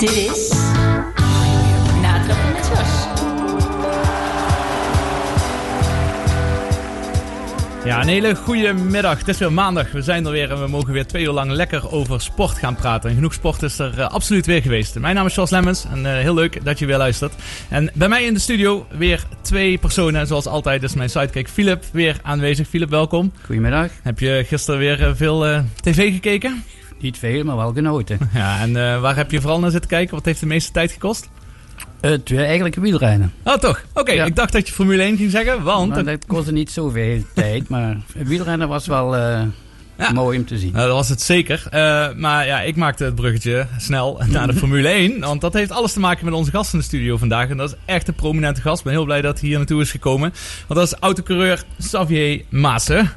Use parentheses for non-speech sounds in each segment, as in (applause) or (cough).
Dit is Ja, een hele goede middag. Het is weer maandag. We zijn er weer en we mogen weer twee uur lang lekker over sport gaan praten. En genoeg sport is er eh, absoluut weer geweest. Mijn naam is Charles Lemmens en eh, heel leuk dat je weer luistert. En bij mij in de studio weer twee personen. Zoals altijd is mijn sidekick Philip weer aanwezig. Philip, welkom. Goedemiddag. Heb je gisteren weer eh, veel tv gekeken? Niet veel, maar wel genoten. (laughs) Ja, en waar heb je vooral naar zitten kijken? Wat heeft de meeste tijd gekost? Het weer eigenlijk wielrennen. Oh, toch? Oké, Ja. ik dacht dat je Formule 1 ging zeggen, want... Maar dat kostte niet zoveel (laughs) tijd, maar het wielrennen was wel eh, Ja. mooi om te zien. Nou, dat was het zeker. Eh, maar ja, ik maakte het bruggetje snel (laughs) naar de (laughs) Formule 1. Want dat heeft alles te maken met onze gast in de studio vandaag. En dat is echt een prominente gast. Ik ben heel blij dat hij hier naartoe is gekomen. Want dat is autocoureur Xavier Maassen.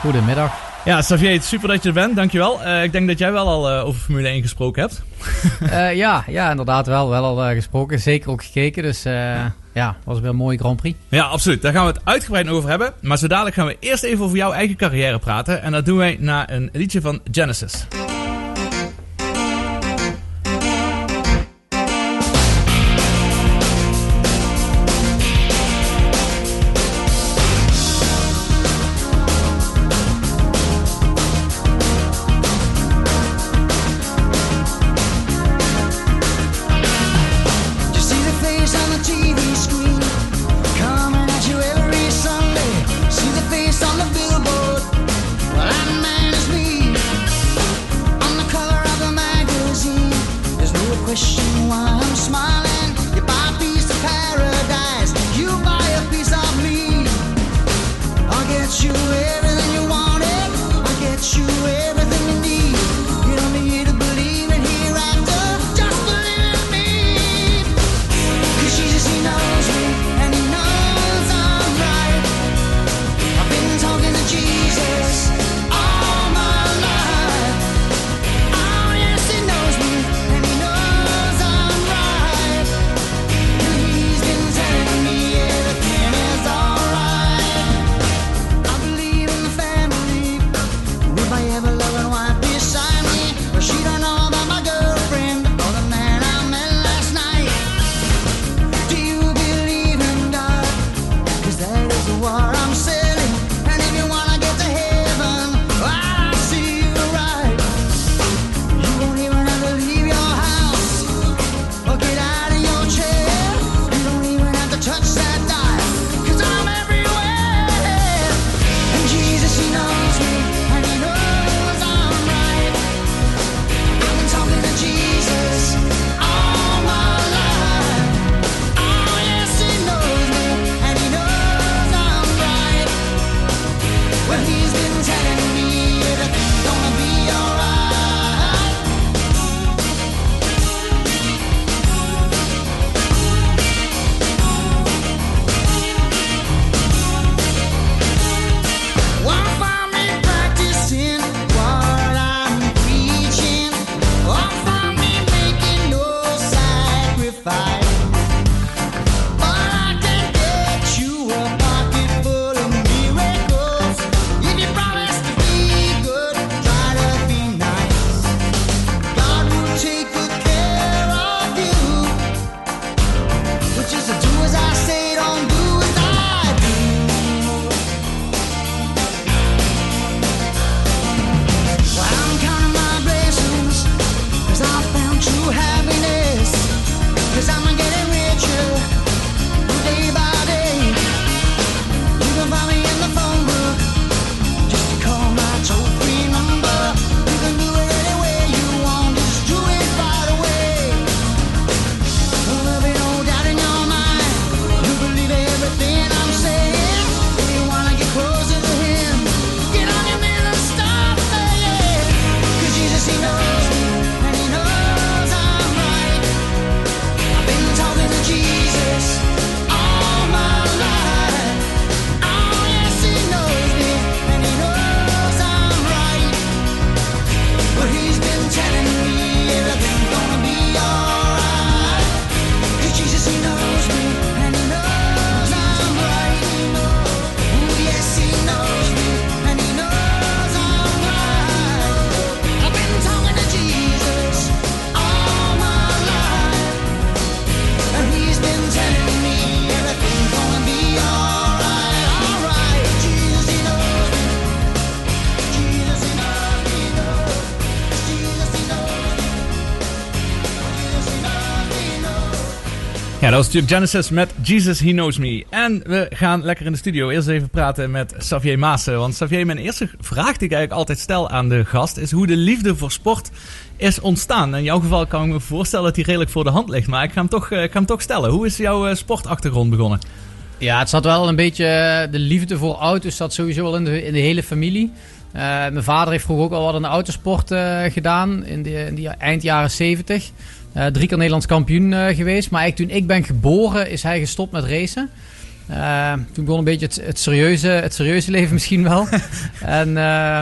Goedemiddag. Ja, Xavier, super dat je er bent. Dankjewel. Eh ik denk dat jij wel al eh, over Formule 1 gesproken hebt. (laughs) Eh, ja, ja, inderdaad wel, wel al gesproken. Zeker ook gekeken. Dus eh, ja, was weer een mooie Grand Prix. Ja, absoluut. Daar gaan we het uitgebreid over hebben. Maar zo dadelijk gaan we eerst even over jouw eigen carrière praten. En dat doen wij na een liedje van Genesis. Dat was natuurlijk Genesis met Jesus He Knows Me. En we gaan lekker in de studio eerst even praten met Xavier Maassen. Want Xavier, mijn eerste vraag die ik eigenlijk altijd stel aan de gast... is hoe de liefde voor sport is ontstaan. In jouw geval kan ik me voorstellen dat die redelijk voor de hand ligt. Maar ik ga hem toch, eh, ik ga hem toch stellen. Hoe is jouw eh, sportachtergrond begonnen? Ja, het zat wel een beetje. eh, De liefde voor auto's zat sowieso wel in de, in de hele familie. Mijn vader heeft vroeger ook al wat aan de autosport gedaan. In de, in die eind jaren 70. Eh, drie keer Nederlands kampioen eh, geweest. Maar eigenlijk toen ik ben geboren is hij gestopt met racen. Eh, toen begon een beetje het, het, serieuze, het serieuze leven (laughs) misschien wel. (laughs) en, eh,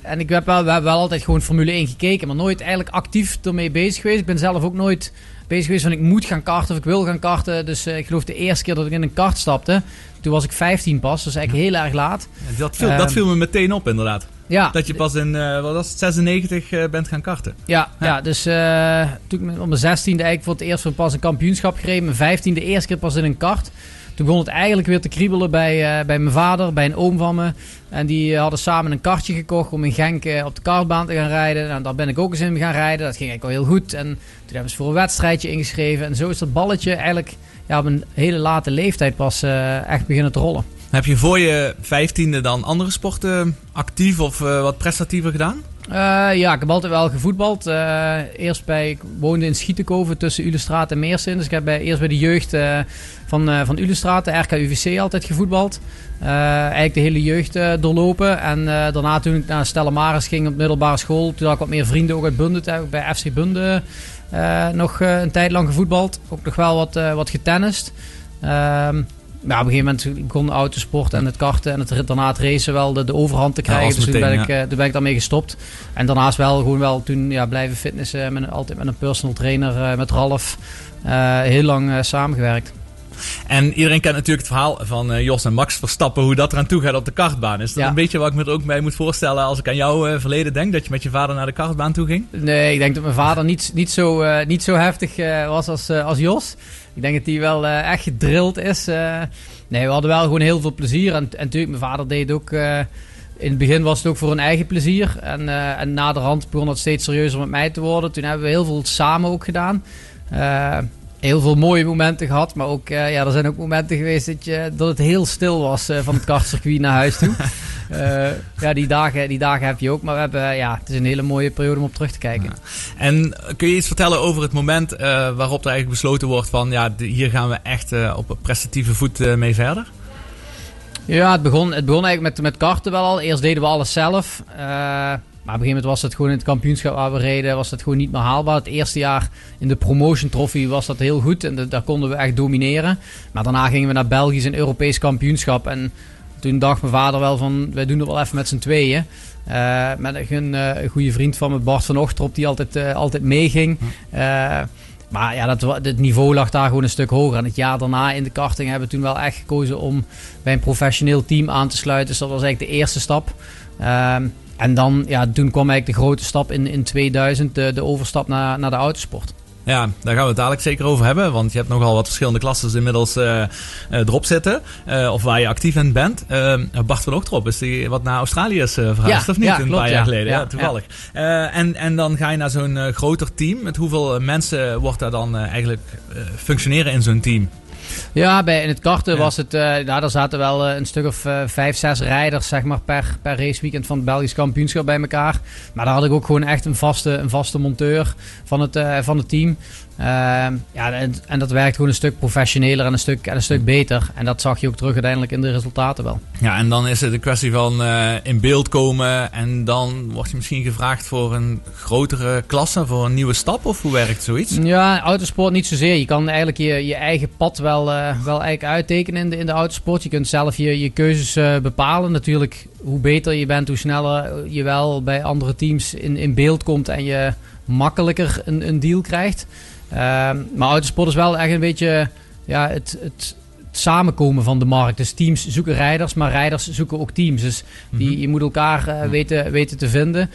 en ik heb wel, we hebben wel altijd gewoon Formule 1 gekeken. Maar nooit eigenlijk actief ermee bezig geweest. Ik ben zelf ook nooit bezig geweest van ik moet gaan karten of ik wil gaan karten. Dus eh, ik geloof de eerste keer dat ik in een kart stapte, toen was ik 15 pas. Dus eigenlijk heel erg laat. Dat viel, dat viel me meteen op inderdaad. Ja, Dat je pas in, eh, wat was het, 96 eh, bent gaan karten. ja, ja. dus eh, toen ik op mijn 16e eigenlijk voor het eerst voor pas een kampioenschap gereden. Mijn 15e eerste keer pas in een kart. Toen begon het eigenlijk weer te kriebelen bij, bij mijn vader, bij een oom van me. En die hadden samen een kartje gekocht om in Genk op de kartbaan te gaan rijden. Nou, daar ben ik ook eens in gaan rijden. Dat ging eigenlijk al heel goed. En toen hebben ze voor een wedstrijdje ingeschreven. En zo is dat balletje eigenlijk ja, op een hele late leeftijd pas echt beginnen te rollen. Heb je voor je vijftiende dan andere sporten actief of eh, wat prestatiever gedaan? Eh, ja, ik heb altijd wel gevoetbald. Eh, eerst bij, ik woonde in Schietenkoven tussen Ulestraat en Meersen. Dus ik heb bij, eerst bij de jeugd van, van Ulestraat, de RKUVC, altijd gevoetbald. Eigenlijk de hele jeugd doorlopen. En daarna toen ik naar Stella Maris ging op middelbare school, toen had ik wat meer vrienden ook uit Bunde. Toen heb ik bij FC Bunde nog een tijd lang gevoetbald. Ook nog wel wat, wat getennist. Ehm, maar op een gegeven moment begon de autosport en het karten en het, daarna het racen wel de, de overhand te krijgen. dus toen ben, ik, eh, toen ben ik daarmee gestopt. En daarnaast wel gewoon wel toen ja, blijven fitnessen. Met, altijd met een personal trainer, eh, met Ralf. eh, heel lang eh, samengewerkt. En iedereen kent natuurlijk het verhaal van Jos en Max Verstappen, hoe dat eraan toe gaat op de kartbaan. Is dat Ja. een beetje wat ik me er ook bij moet voorstellen als ik aan jouw verleden denk, dat je met je vader naar de kartbaan toe ging? Nee, ik denk dat mijn vader niet, niet, zo, niet zo heftig was als, als Jos. Ik denk dat hij wel eh, echt gedrild is. eh. nee, we hadden wel gewoon heel veel plezier. En, en natuurlijk, mijn vader deed ook... eh, in het begin was het ook voor hun eigen plezier. En, en naderhand begon het steeds serieuzer met mij te worden. Toen hebben we heel veel samen ook gedaan. Heel veel mooie momenten gehad. Maar ook, eh, ja, er zijn ook momenten geweest dat, je, dat het heel stil was eh, van het (laughs) kartcircuit naar huis toe. Eh, ja, die dagen, die dagen heb je ook. Maar we hebben, ja, het is een hele mooie periode om op terug te kijken. En kun je iets vertellen over het moment waarop er eigenlijk besloten wordt van, ja, hier gaan we echt op prestatieve voet mee verder? Ja, het begon, het begon eigenlijk met, met karten wel al. Eerst deden we alles zelf. Maar op een gegeven moment was het gewoon in het kampioenschap waar we reden, was het gewoon niet meer haalbaar. Het eerste jaar in de promotion trophy was dat heel goed en de- daar konden we echt domineren. Maar daarna gingen we naar Belgisch en Europees kampioenschap. En toen dacht mijn vader wel van, wij doen het wel even met z'n tweeën. Eh, met een, eh, een goede vriend van me, Bart van Ochterop, die altijd, eh, altijd meeging. Maar ja, dat, het niveau lag daar gewoon een stuk hoger. En het jaar daarna in de karting hebben we toen wel echt gekozen om bij een professioneel team aan te sluiten. Dus dat was eigenlijk de eerste stap. En dan, ja, toen kwam eigenlijk de grote stap in, in 2000, de, de overstap naar, naar de autosport. Ja, daar gaan we het dadelijk zeker over hebben. Want je hebt nogal wat verschillende klassen inmiddels eh, eh, erop zitten. eh, of waar je actief in bent. Eh, Bart van Ochterop, is die wat naar Australië is eh, verhuisd Ja, of niet? ja, een klopt, paar jaar ja. geleden, ja, toevallig. Eh, en, en dan ga je naar zo'n eh, groter team. Met hoeveel eh, mensen wordt daar dan eh, eigenlijk eh, functioneren in zo'n team? Ja, bij, in het karten Ja. was het, eh nou, daar zaten wel eh, een stuk of eh, vijf, zes rijders zeg maar, per, per raceweekend van het Belgisch kampioenschap bij elkaar. Maar daar had ik ook gewoon echt een vaste, een vaste monteur van het, van het team. Ehm, ja, en, en dat werkt gewoon een stuk professioneler en een stuk, en een stuk beter. En dat zag je ook terug uiteindelijk in de resultaten wel. Ja, en dan is het een kwestie van eh, in beeld komen. En dan word je misschien gevraagd voor een grotere klasse, voor een nieuwe stap. Of hoe werkt zoiets? Ja, autosport niet zozeer. Je kan eigenlijk je, je eigen pad wel, eh, wel eigenlijk uittekenen in de, in de autosport. Je kunt zelf je, je keuzes eh, bepalen. Natuurlijk, hoe beter je bent, hoe sneller je wel bij andere teams in, in beeld komt en je makkelijker een, een deal krijgt. Ehm, maar autosport is wel echt een beetje ja, het, het, het samenkomen van de markt. Dus teams zoeken rijders, maar rijders zoeken ook teams. Dus die, je moet elkaar eh, weten, weten te vinden.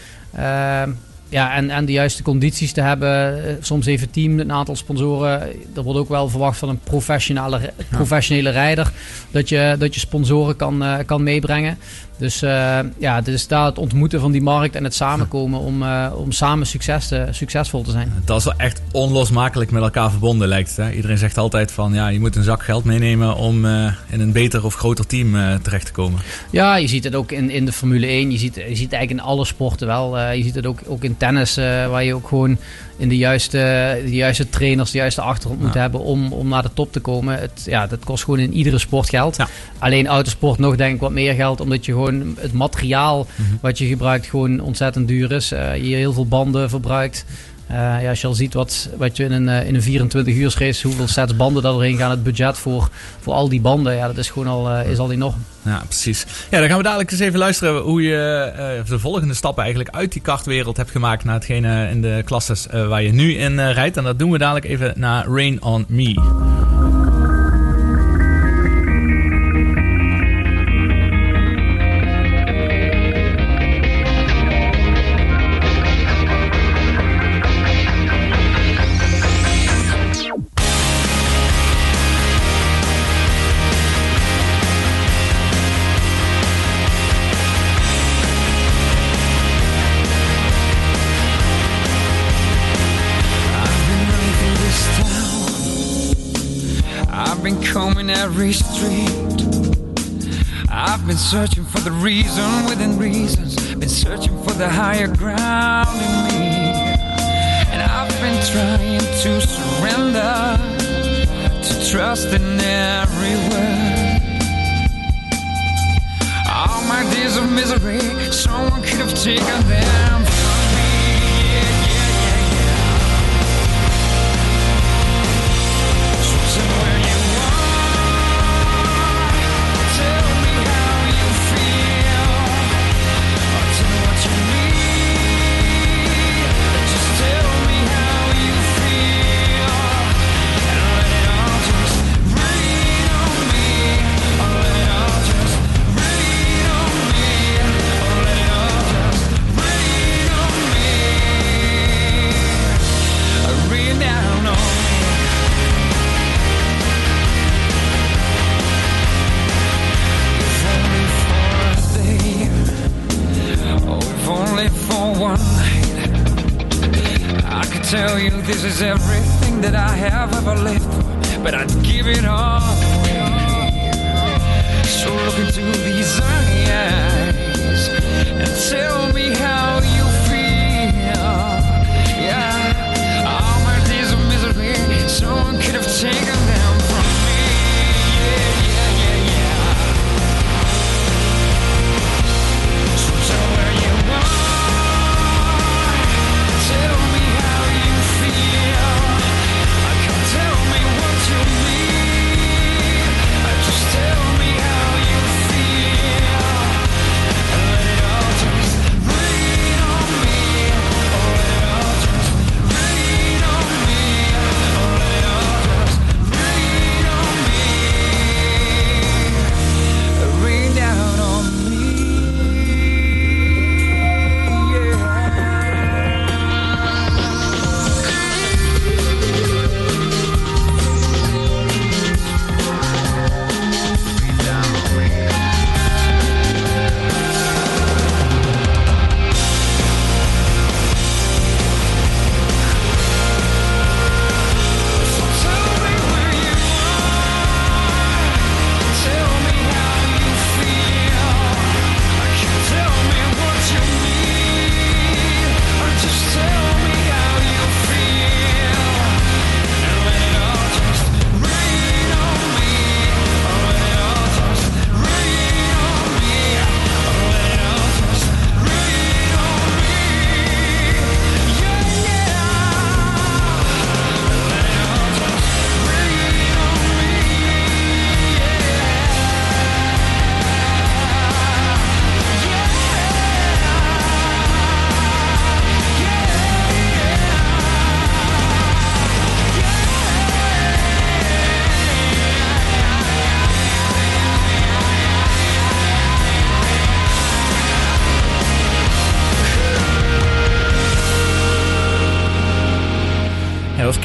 Ja, en, en de juiste condities te hebben. Eh, Soms het team een aantal sponsoren. Er wordt ook wel verwacht van een professionele, professionele rijder. Dat je, dat je sponsoren kan, eh, kan meebrengen. Dus eh, ja, het is daar het ontmoeten van die markt en het samenkomen om, om samen succes te, succesvol te zijn. Dat is wel echt onlosmakelijk met elkaar verbonden lijkt het. Hè? Iedereen zegt altijd van ja, je moet een zak geld meenemen om in een beter of groter team terecht te komen. Ja, je ziet het ook in, in de Formule 1. Je ziet, je ziet het eigenlijk in alle sporten wel. Je ziet het ook, ook in tennis, eh, waar je ook gewoon in de juiste, de juiste trainers, de juiste achtergrond moet hebben om, om naar de top te komen. Het, ja, dat kost gewoon in iedere sport geld. Ja. Alleen autosport nog denk ik wat meer geld, omdat je gewoon het materiaal Mhm. wat je gebruikt gewoon ontzettend duur is. Eh, je heel veel banden verbruikt. Eh, ja, als je al ziet wat, wat je in een, eh, in een 24 uur race, hoeveel sets banden daar doorheen gaan, het budget voor, voor al die banden, ja, dat is gewoon al, eh, is al enorm. Ja, precies. Ja, dan gaan we dadelijk eens even luisteren hoe je de volgende stappen eigenlijk uit die kartwereld hebt gemaakt naar hetgene in de klasses waar je nu in rijdt. En dat doen we dadelijk even naar Rain on Me. Every street. I've been searching for the reason within reasons. Been searching for the higher ground in me. And I've been trying to surrender, to trust in every word. All my days of misery, someone could have taken them everything that I have ever lived for, but I'd give it all away. So look into these eyes and tell me how you feel. Yeah, all my days of misery, someone could have taken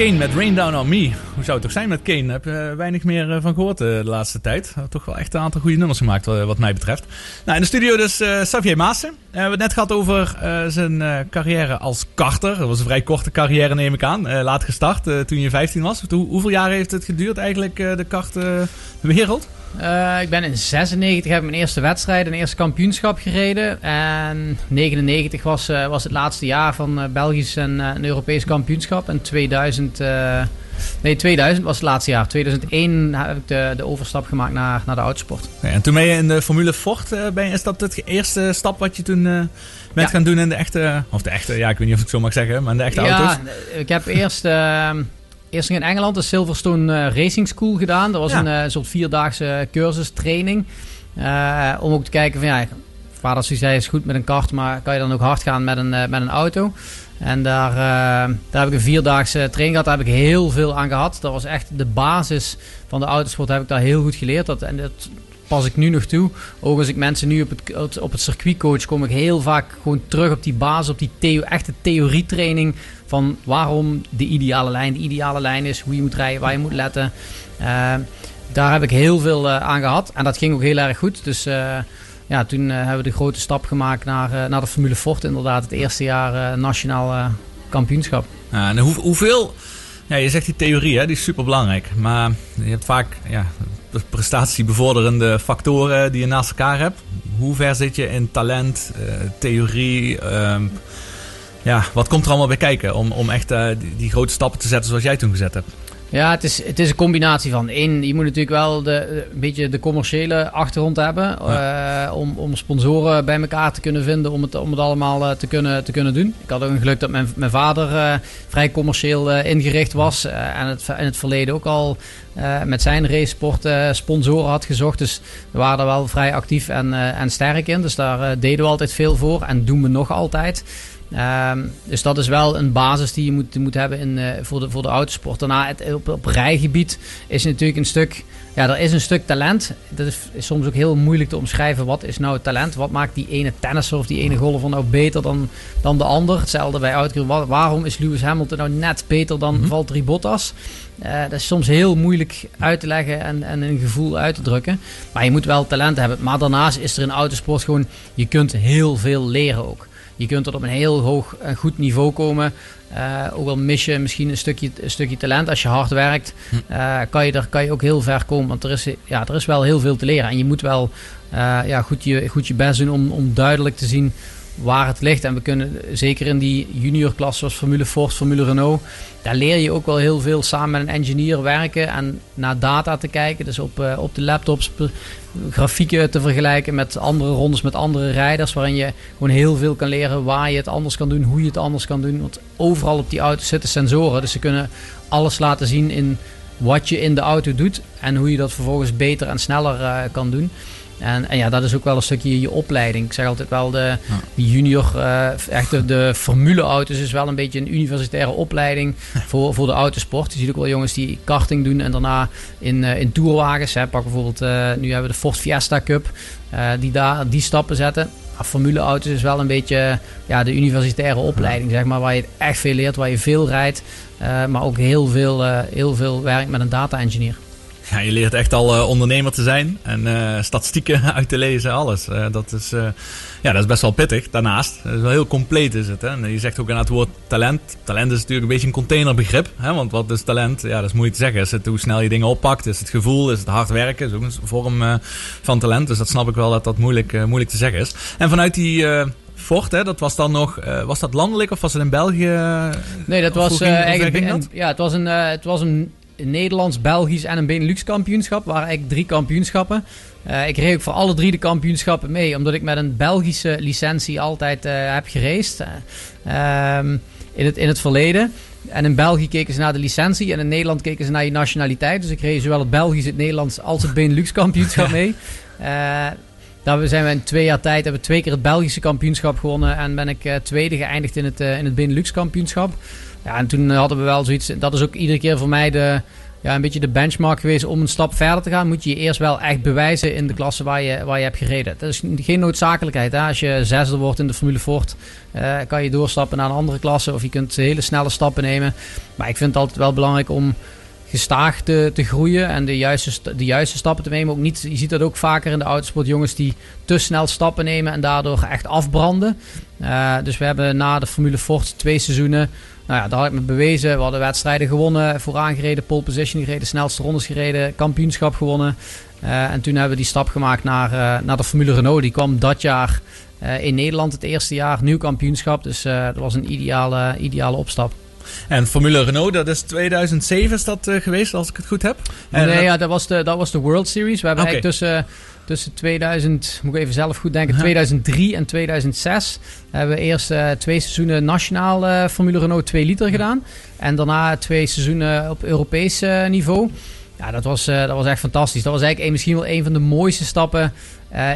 Kane met Rain Down On Me. Hoe zou het toch zijn met Kane? Heb je weinig meer eh, van gehoord eh, de laatste tijd. Toch wel echt een aantal goede nummers gemaakt wat, mij betreft. Nou, in de studio dus eh Xavier Maassen. Eh, we hebben het net gehad over eh, zijn eh, carrière als karter. Dat was een vrij korte carrière neem ik aan. Eh, laat gestart eh, toen je 15 was. Hoe, hoeveel jaar heeft het geduurd eigenlijk eh, de kartwereld? Eh, ik ben in 96 heb mijn eerste wedstrijd, een eerste kampioenschap gereden. En 99 was, eh, was het laatste jaar van eh, Belgisch en eh, een Europees kampioenschap. En 2000, eh, nee, 2000 was het laatste jaar. 2001 heb ik de, de overstap gemaakt naar, naar de autosport. Ja, en toen ben je in de Formule Ford. eh, ben je, is dat het eerste stap wat je toen eh, bent Ja. gaan doen in de echte... Of de echte, ja ik weet niet of ik zo mag zeggen. Maar in de echte auto's. Ja, ik heb eerst, eh, eerst in Engeland de Silverstone eh, Racing School gedaan. Dat was Ja. een eh, soort vierdaagse cursus, training. Eh, om ook te kijken van ja, vader zei is goed met een kart, maar kan je dan ook hard gaan met een, eh, met een auto? En daar, eh, daar heb ik een vierdaagse training gehad. Daar heb ik heel veel aan gehad. Dat was echt de basis van de autosport. Heb ik daar heel goed geleerd. Dat, en dat pas ik nu nog toe. Ook als ik mensen nu op het, op het circuit coach, kom ik heel vaak gewoon terug op die basis, op die theo, echte theorietraining van waarom de ideale lijn de ideale lijn is, hoe je moet rijden, waar je moet letten. Eh, daar heb ik heel veel eh, aan gehad en dat ging ook heel erg goed. Dus ja, toen eh, hebben we de grote stap gemaakt naar, eh, naar de Formule Ford. Inderdaad, het eerste jaar eh, nationaal kampioenschap. Ja, en hoe, hoeveel... Ja, je zegt die theorie, hè, die is super belangrijk. Maar je hebt vaak ja, prestatiebevorderende factoren die je naast elkaar hebt. Hoe ver zit je in talent, theorie? ehm, ja, wat komt er allemaal bij kijken om, om echt die grote stappen te zetten zoals jij toen gezet hebt? Ja, het is, het is een combinatie van. Eén, je moet natuurlijk wel de, een beetje de commerciële achtergrond hebben. eh, om, om sponsoren bij elkaar te kunnen vinden. Om het, om het allemaal eh, te, kunnen, te kunnen doen. Ik had ook een geluk dat mijn, mijn vader eh, vrij commercieel ingericht was. en het, in het verleden ook al met zijn racesport eh, sponsoren had gezocht. Dus we waren er wel vrij actief en, en sterk in. Dus daar deden we altijd veel voor. En doen we nog altijd. Ehm, dus dat is wel een basis die je moet, moet hebben in, eh, voor, de, voor de autosport. Daarna het, op, op rijgebied is natuurlijk een stuk... Ja, er is een stuk talent. Dat is, is soms ook heel moeilijk te omschrijven. Wat is nou talent? Wat maakt die ene tennisser of die ene golfer nou beter dan, dan de ander? Hetzelfde bij. Wa- Waarom is Lewis Hamilton nou net beter dan Valtteri Bottas? Eh, dat is soms heel moeilijk uit te leggen en, en een gevoel uit te drukken. Maar je moet wel talent hebben. Maar daarnaast is er in autosport gewoon... Je kunt heel veel leren ook. Je kunt tot op een heel hoog en goed niveau komen. Eh, ook al mis je misschien een stukje, een stukje talent. Als je hard werkt, eh, kan, je er, kan je ook heel ver komen. Want er is, ja, er is wel heel veel te leren. En je moet wel eh, ja, goed, je, goed je best doen om, om duidelijk te zien waar het ligt. En we kunnen zeker in die juniorklasse zoals Formule Ford, Formule Renault... daar leer je ook wel heel veel samen met een engineer werken... en naar data te kijken. Dus op, eh, op de laptops grafieken te vergelijken met andere rondes, met andere rijders... waarin je gewoon heel veel kan leren waar je het anders kan doen... hoe je het anders kan doen. Want overal op die auto zitten sensoren. Dus ze kunnen alles laten zien in wat je in de auto doet... en hoe je dat vervolgens beter en sneller eh, kan doen... En, en ja, dat is ook wel een stukje je opleiding. Ik zeg altijd wel, de, junior, eh echt de, de formuleauto's is wel een beetje een universitaire opleiding voor, voor de autosport. Je ziet ook wel jongens die karting doen en daarna in, eh, in tourwagens. Hè. Pak bijvoorbeeld, eh, nu hebben we de Ford Fiesta Cup, die daar die stappen zetten. Maar formuleauto's is wel een beetje ja, de universitaire opleiding, zeg maar, waar je echt veel leert, waar je veel rijdt. maar ook heel veel, heel veel werkt met een data-engineer. Ja, je leert echt al eh, ondernemer te zijn en eh, statistieken (laughs) uit te lezen, alles. Eh, dat, is, ja, dat is best wel pittig. Daarnaast, is wel heel compleet is het. Hè? En je zegt ook aan het woord talent. Talent is natuurlijk een beetje een containerbegrip. Hè? Want wat is talent? Ja, dat is moeilijk te zeggen. Is het hoe snel je dingen oppakt? Is het gevoel? Is het hard werken? is ook een vorm van talent. Dus dat snap ik wel dat dat moeilijk, moeilijk te zeggen is. En vanuit die... Ford, hè, dat was dan nog, was dat landelijk of was het in België? Nee, dat was ver eigenlijk dat? ja, het was een, het was een Nederlands, Belgisch en een Benelux kampioenschap. waren eigenlijk drie kampioenschappen. Eh, ik reed ook voor alle drie de kampioenschappen mee, omdat ik met een Belgische licentie altijd eh, heb geraced. eh, ehm, in, het, in het verleden. En in België keken ze naar de licentie en in Nederland keken ze naar je nationaliteit. Dus ik reed zowel het Belgisch, het Nederlands als het Benelux kampioenschap (laughs) mee. Daar zijn we in twee jaar tijd hebben we twee keer het Belgische kampioenschap gewonnen. En ben ik tweede geëindigd in het, in het Benelux kampioenschap. Ja, en toen hadden we wel zoiets. Dat is ook iedere keer voor mij de, ja, een beetje de benchmark geweest om een stap verder te gaan. Moet je je eerst wel echt bewijzen in de klasse waar je, waar je hebt gereden. Dat is geen noodzakelijkheid. Hè? Als je zesde wordt in de Formule Ford, eh, kan je doorstappen naar een andere klasse. Of je kunt hele snelle stappen nemen. Maar ik vind het altijd wel belangrijk om gestaag te, groeien en de juiste, de juiste stappen te nemen. Ook niet, je ziet dat ook vaker in de autosport, jongens die te snel stappen nemen en daardoor echt afbranden. Eh, dus we hebben na de Formule Ford twee seizoenen, nou ja, daar had ik me bewezen. We hadden wedstrijden gewonnen, vooraan gereden, pole position gereden, snelste rondes gereden, kampioenschap gewonnen. Eh, en toen hebben we die stap gemaakt naar, eh, naar de Formule Renault. Die kwam dat jaar eh, in Nederland het eerste jaar, nieuw kampioenschap. Dus dat was een ideale, ideale opstap. En Formule Renault, dat is 2007 is dat eh, geweest, als ik het goed heb. En, nee, eh, ja, dat was, de, dat was de World Series. We hebben eigenlijk tussen, tussen 2000, moet ik even zelf goed denken, Aha. 2003 en 2006 hebben we eerst eh, twee seizoenen nationaal eh, Formule Renault 2 liter gedaan. En daarna twee seizoenen op Europees niveau. Ja, dat was, dat was echt fantastisch. Dat was eigenlijk misschien wel een van de mooiste stappen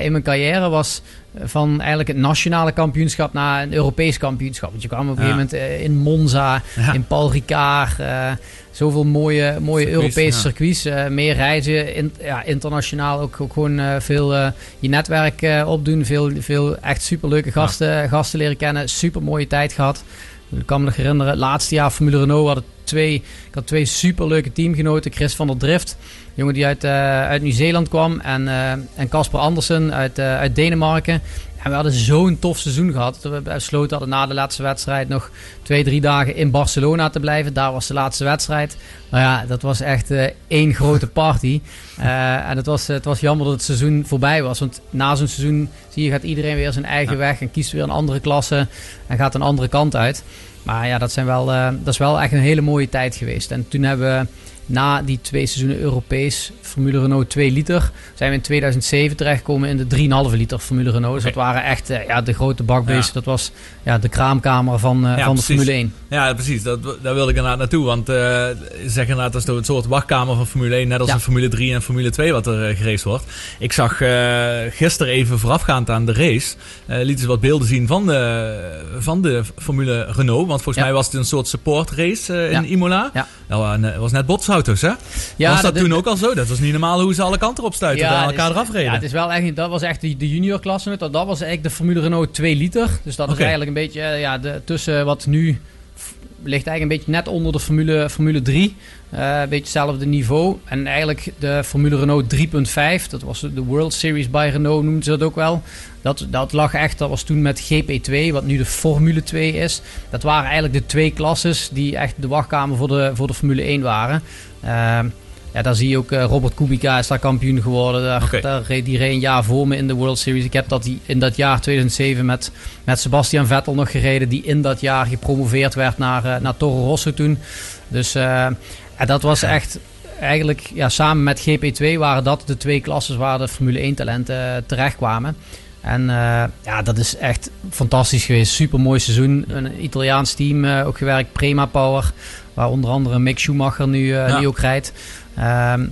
in mijn carrière. Was van eigenlijk het nationale kampioenschap naar een Europees kampioenschap. Want je kwam op een Ja. gegeven moment eh, in Monza, Ja. in Paul Ricard. eh, zoveel mooie, mooie Circuits, Europese ja. circuits. eh, meer reizen, in, ja, internationaal ook, ook gewoon veel je netwerk opdoen. Veel, veel echt superleuke gasten, gasten leren kennen. Super mooie tijd gehad. Ik kan me nog herinneren, het laatste jaar Formule Renault hadden twee, ik had twee superleuke teamgenoten. Chris van der Drift, jongen die uit, eh, uit Nieuw-Zeeland kwam. En eh, en Casper Andersen uit, eh, uit Denemarken. En we hadden zo'n tof seizoen gehad. Dat we besloten hadden na de laatste wedstrijd nog twee, drie dagen in Barcelona te blijven. Daar was de laatste wedstrijd. Nou ja, dat was echt eh, één grote party. (laughs) En het was, het was jammer dat het seizoen voorbij was. Want na zo'n seizoen zie je, gaat iedereen weer zijn eigen Ja. weg. En kiest weer een andere klasse. En gaat een andere kant uit. Maar ja, dat, zijn wel, dat is wel echt een hele mooie tijd geweest. En toen hebben we na die twee seizoenen Europees Formule Renault 2 liter... zijn we in 2007 terechtgekomen in de 3,5 liter Formule Renault. Dus dat waren echt eh, ja, de grote bakbeesten. Ja. Dat was ja, de kraamkamer van, eh, Ja, van de. Formule 1. Ja, precies. Dat, daar wilde ik inderdaad naartoe. Want eh zeg inderdaad, dat is een soort wachtkamer van Formule 1. Net als in Formule 3 en Formule 2 wat er uh, geraced wordt. Ik zag gisteren even voorafgaand aan de race. lieten ze wat beelden zien van de, van de Formule Renault. Want volgens mij was het een soort support race in. Imola. Ja. Dat waren- was net hè? Ja, was dat, dat- toen ook al zo? Dat was niet normaal hoe ze alle kanten op stuiten en het elkaar eraf reden. Ja, het is wel echt, dat was echt de, de junior klasse. Dat, dat was eigenlijk de Formule Renault 2 liter. Dus dat is eigenlijk een beetje eh, ja, de, tussen wat nu ligt eigenlijk een beetje net onder de Formule, Formule 3. Eh, een beetje hetzelfde niveau. En eigenlijk de Formule Renault 3.5, dat was de World Series bij Renault, noemden ze dat ook wel. Dat, dat lag echt, dat was toen met GP2, wat nu de Formule 2 is. Dat waren eigenlijk de twee klasses die echt de wachtkamer voor de, voor de Formule 1 waren. Ehm, ja, daar zie je ook eh, Robert Kubica is daar kampioen geworden. Daar, daar reed die reed een jaar voor me in de World Series. Ik heb dat die, in dat jaar 2007 met, met Sebastian Vettel nog gereden. Die in dat jaar gepromoveerd werd naar, eh, naar Toro Rosso toen. Dus eh, dat was echt eigenlijk ja, samen met GP2 waren dat de twee klasses waar de Formule 1 talenten terechtkwamen. En eh, ja, dat is echt fantastisch geweest. Super mooi seizoen. Een Italiaans team eh, ook gewerkt, Prema Power. Waar onder andere Mick Schumacher nu, Ja. nu ook rijdt. Ehm,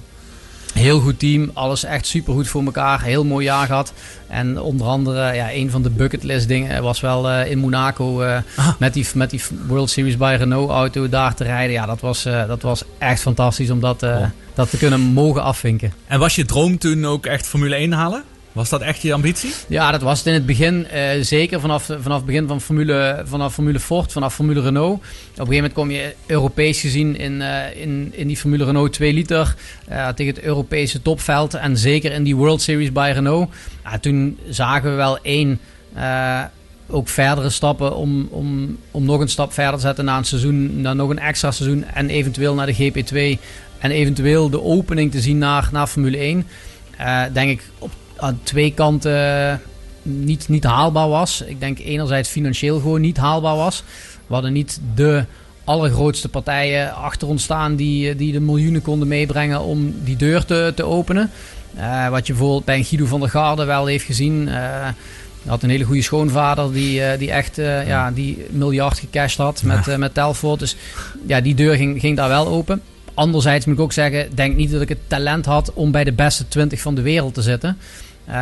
heel goed team. Alles echt super goed voor elkaar. Heel mooi jaar gehad. En onder andere, ja, een van de bucketlist dingen was wel in Monaco Ah. met, die, met die World Series bij Renault auto daar te rijden. Ja, dat was, dat was echt fantastisch om dat, dat te kunnen mogen afvinken. En was je droom toen ook echt Formule 1 halen? Was dat echt je ambitie? Ja, dat was het in het begin eh, zeker vanaf, vanaf het begin van Formule, vanaf Formule Ford, vanaf Formule Renault. Op een gegeven moment kom je Europees gezien in, eh, in, in die Formule Renault 2 liter eh, tegen het Europese topveld. En zeker in die World Series bij Renault. Toen zagen we wel één, ook verdere stappen om, om, om nog een stap verder te zetten na een seizoen, naar nog een extra seizoen en eventueel naar de GP2 en eventueel de opening te zien naar, naar Formule 1. Eh, denk ik op aan twee kanten niet, niet haalbaar was. Ik denk enerzijds financieel gewoon niet haalbaar was. We hadden niet de allergrootste partijen achter ons staan die, eh, die de miljoenen konden meebrengen om die deur te, te openen. Eh, wat je bijvoorbeeld bij Guido van der Garde wel heeft gezien. hij had een hele goede schoonvader die, die echt ja, die miljard gecashed had met, met Telfort. Dus ja, die deur ging, ging daar wel open. Anderzijds moet ik ook zeggen, denk niet dat ik het talent had om bij de beste 20 van de wereld te zitten. Uh,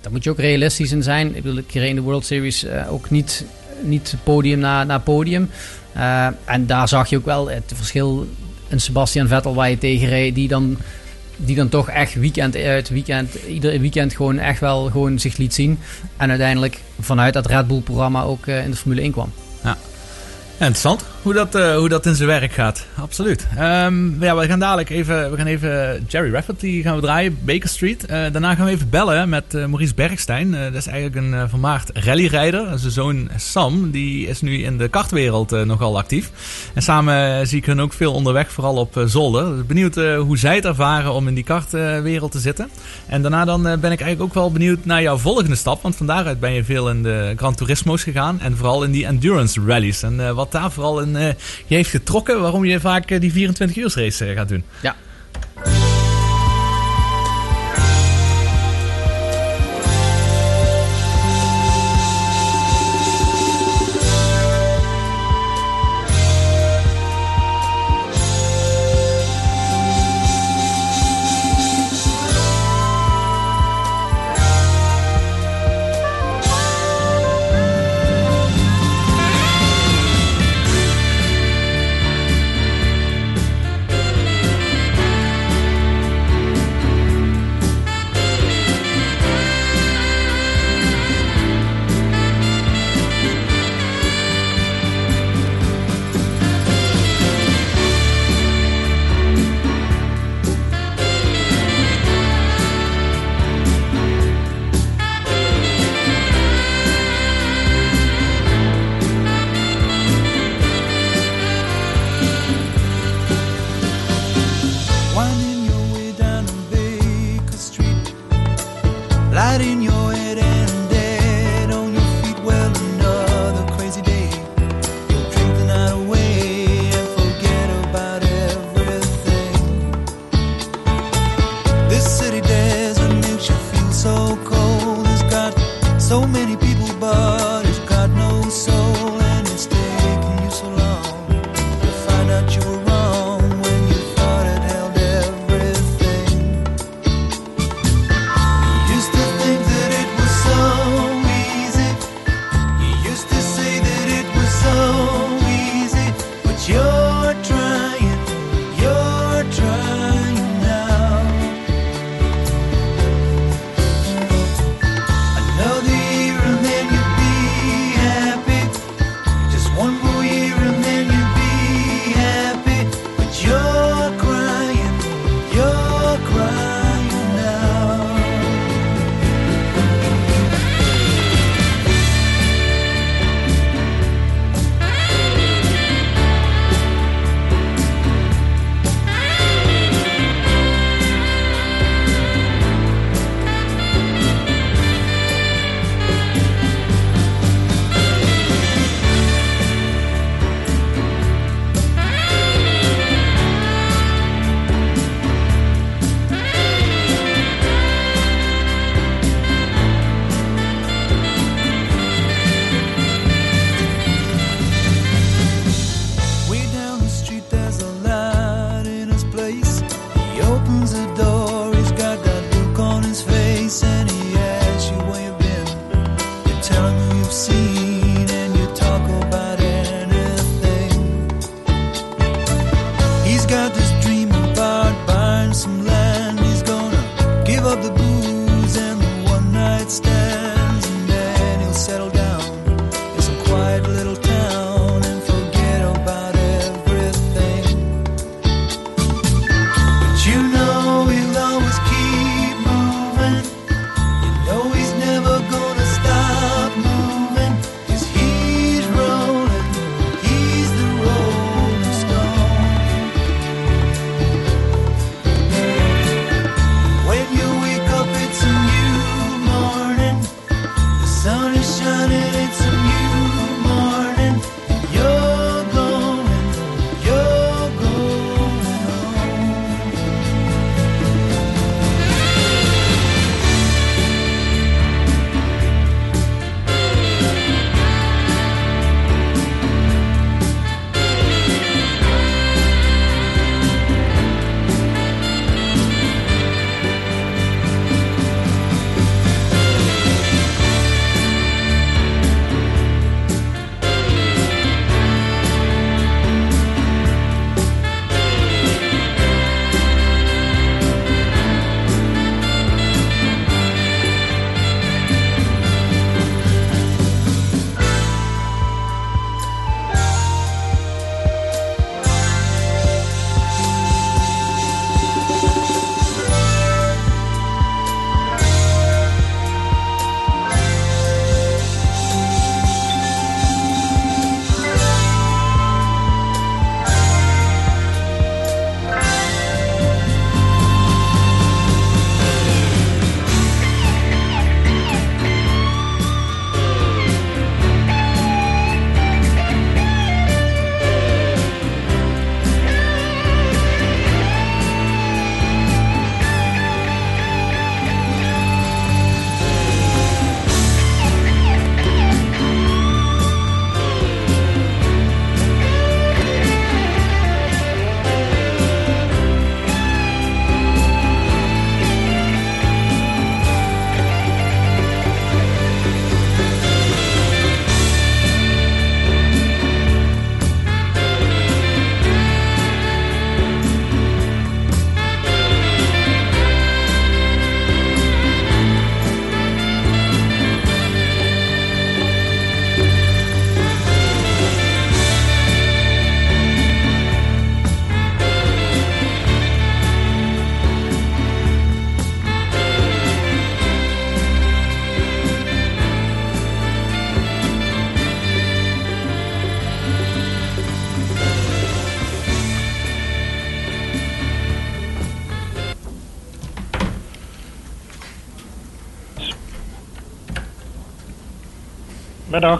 daar moet je ook realistisch in zijn. Ik bedoel, ik reed in de World Series uh, ook niet, niet podium na, podium. Uh, en daar zag je ook wel het verschil een Sebastian Vettel waar je tegen reed, die dan, die dan toch echt weekend uit weekend, ieder weekend gewoon echt wel gewoon zich liet zien. En uiteindelijk vanuit dat Red Bull programma ook eh, in de Formule 1 kwam. Ja, interessant hoe dat, eh, hoe dat in zijn werk gaat. Absoluut. Ehm, ja, we gaan dadelijk even, we gaan even Jerry Rafferty gaan we draaien, Baker Street. Eh, daarna gaan we even bellen met eh, Maurice Bergstein. Dat is eigenlijk een uh, vermaard rallyrijder. Zijn zoon Sam, die is nu in de kartwereld nogal actief. En samen zie ik hun ook veel onderweg, vooral op zolder. Dus benieuwd hoe zij het ervaren om in die kartwereld te zitten. En daarna dan ben ik eigenlijk ook wel benieuwd naar jouw volgende stap. Want van daaruit ben je veel in de Gran Turismo's gegaan. En vooral in die endurance rallies. En wat daar vooral in eh, je heeft getrokken. Waarom je vaak eh, die 24 uur race eh, gaat doen. Ja.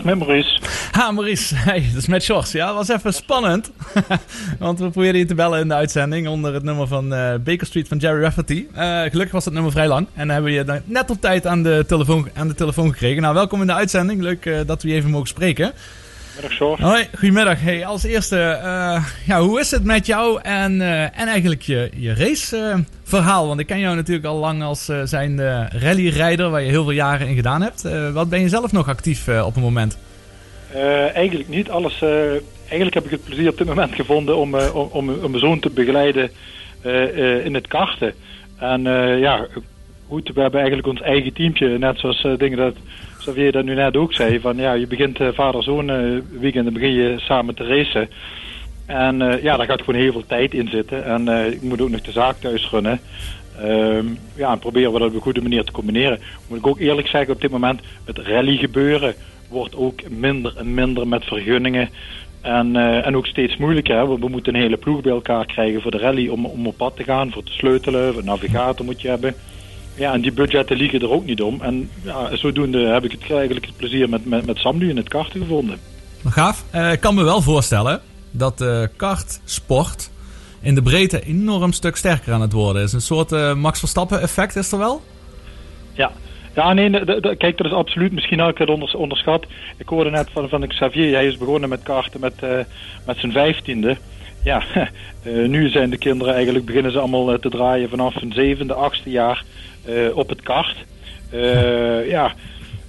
Met Maurice. Ha, Maurice. (laughs) Dat is met Sjors. Ja, dat was even spannend. (laughs) Want we probeerden je te bellen in de uitzending onder het nummer van eh, Baker Street van Jerry Rafferty. Eh, gelukkig was het nummer vrij lang. En hebben we je net op tijd aan de telefoon, aan de telefoon gekregen. Nou, welkom in de uitzending. Leuk eh, dat we je even mogen spreken. Middag, Sjors. Hoi, goedemiddag. Hey, als eerste, eh, ja, hoe is het met jou en, eh, en eigenlijk je, je raceverhaal? Want ik ken jou natuurlijk al lang als uh, zijn rallyrijder, waar je heel veel jaren in gedaan hebt. Eh, wat ben je zelf nog actief eh, op het moment? Eh, eigenlijk niet alles. eh, eigenlijk heb ik het plezier op dit moment gevonden om, eh, om, om, om mijn zoon te begeleiden eh, eh, in het karten. En eh, ja, we hebben eigenlijk ons eigen teampje. Net zoals eh, dingen dat Xavier dat nu net ook zei. Van ja, je begint eh, vader-zoon eh, weekend, dan begin je samen te racen. En eh, ja, daar gaat gewoon heel veel tijd in zitten. En eh, ik moet ook nog de zaak thuis runnen. Ehm, ja, en proberen we dat op een goede manier te combineren. Moet ik ook eerlijk zeggen, op dit moment het rally gebeuren wordt ook minder en minder met vergunningen. En, eh, en ook steeds moeilijker. We moeten een hele ploeg bij elkaar krijgen voor de rally om, om op pad te gaan, voor te sleutelen. Een navigator moet je hebben. Ja, en die budgetten liegen er ook niet om. En ja, zodoende heb ik het eigenlijk het plezier met, met, met Sam nu in het karten gevonden. Maar gaaf. Eh, ik kan me wel voorstellen dat de kartsport in de breedte enorm stuk sterker aan het worden is. Een soort eh, Max Verstappen effect is er wel? Ja, ja nee, kijk, dat is absoluut. Misschien het onders- onderschat. Ik hoorde net van, van Xavier, hij is begonnen met karten met, eh, met zijn vijftiende. Ja, (laughs) eh, nu zijn de kinderen eigenlijk, beginnen ze allemaal eh, te draaien vanaf hun zevende, achtste jaar eh, op het kart. Eh, ja,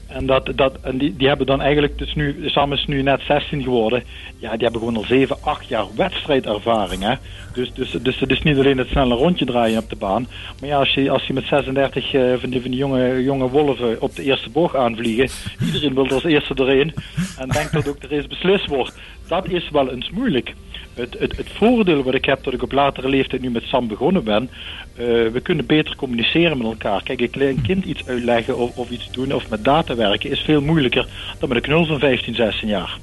en, dat, dat, en die, die hebben dan eigenlijk, dus nu, Sam is nu net 16 geworden. Ja, die hebben gewoon al 7, 8 jaar wedstrijdervaring. Hè? Dus, dus, dus het is niet alleen het snelle rondje draaien op de baan. Maar ja, als je, als je met 36 eh, van die, van die jonge, jonge wolven op de eerste bocht aanvliegen. Iedereen wil als eerste doorheen. En denkt dat ook de race beslist wordt. Dat is wel eens moeilijk. Het, het, het voordeel wat ik heb dat ik op latere leeftijd nu met Sam begonnen ben. eh, we kunnen beter communiceren met elkaar. Kijk, een klein kind iets uitleggen of, of iets doen of met data werken is veel moeilijker dan met een knul van 15, 16 jaar.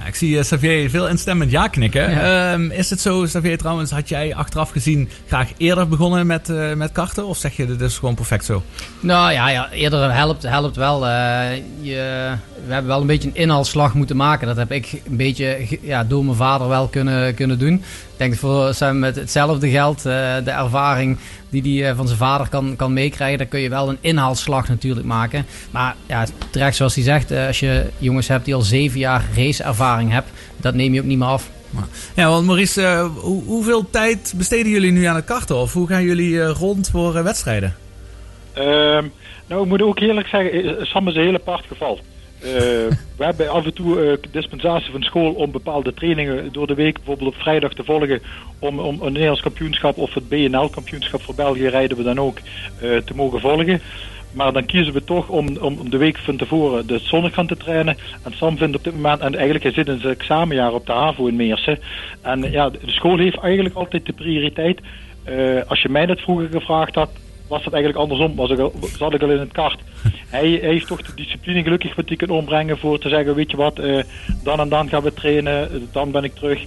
Ja, ik zie eh, Xavier veel instemmend ja knikken. Ja. Ehm, is het zo, Xavier trouwens, had jij achteraf gezien graag eerder begonnen met, eh, met karten? Of zeg je dit is gewoon perfect zo? Nou ja, ja eerder helpt, helpt wel. Eh, je, we hebben wel een beetje een inhaalslag moeten maken. Dat heb ik een beetje ja, door mijn vader wel kunnen, kunnen doen. Ik denk dat voor Sam met hetzelfde geld, de ervaring die hij van zijn vader kan, kan meekrijgen, dan kun je wel een inhaalslag natuurlijk maken. Maar ja, terecht zoals hij zegt, eh, als je jongens hebt die al zeven jaar raceervaring hebben, dat neem je ook niet meer af. Ja, want Maurice, eh, hoe, hoeveel tijd besteden jullie nu aan het karten? Of hoe gaan jullie eh, rond voor eh, wedstrijden? Ehm, nou, ik moet ook eerlijk zeggen, eh, Sam is een heel apart geval. Eh, we hebben af en toe eh, dispensatie van school om bepaalde trainingen door de week, bijvoorbeeld op vrijdag te volgen, om, om een Nederlands kampioenschap of het BNL-kampioenschap voor België rijden we dan ook eh, te mogen volgen. Maar dan kiezen we toch om, om de week van tevoren de zonnig gaan te trainen. En Sam vindt op dit moment, en eigenlijk hij zit in zijn examenjaar op de HAVO in Meersen. En ja, de school heeft eigenlijk altijd de prioriteit. Als je mij dat vroeger gevraagd had, was dat eigenlijk andersom. Was ik al, zat ik al in het kart. Hij, (laughs) hij heeft toch de discipline gelukkig wat hij kan ombrengen voor te zeggen, weet je wat, eh, dan en dan gaan we trainen, dan ben ik terug.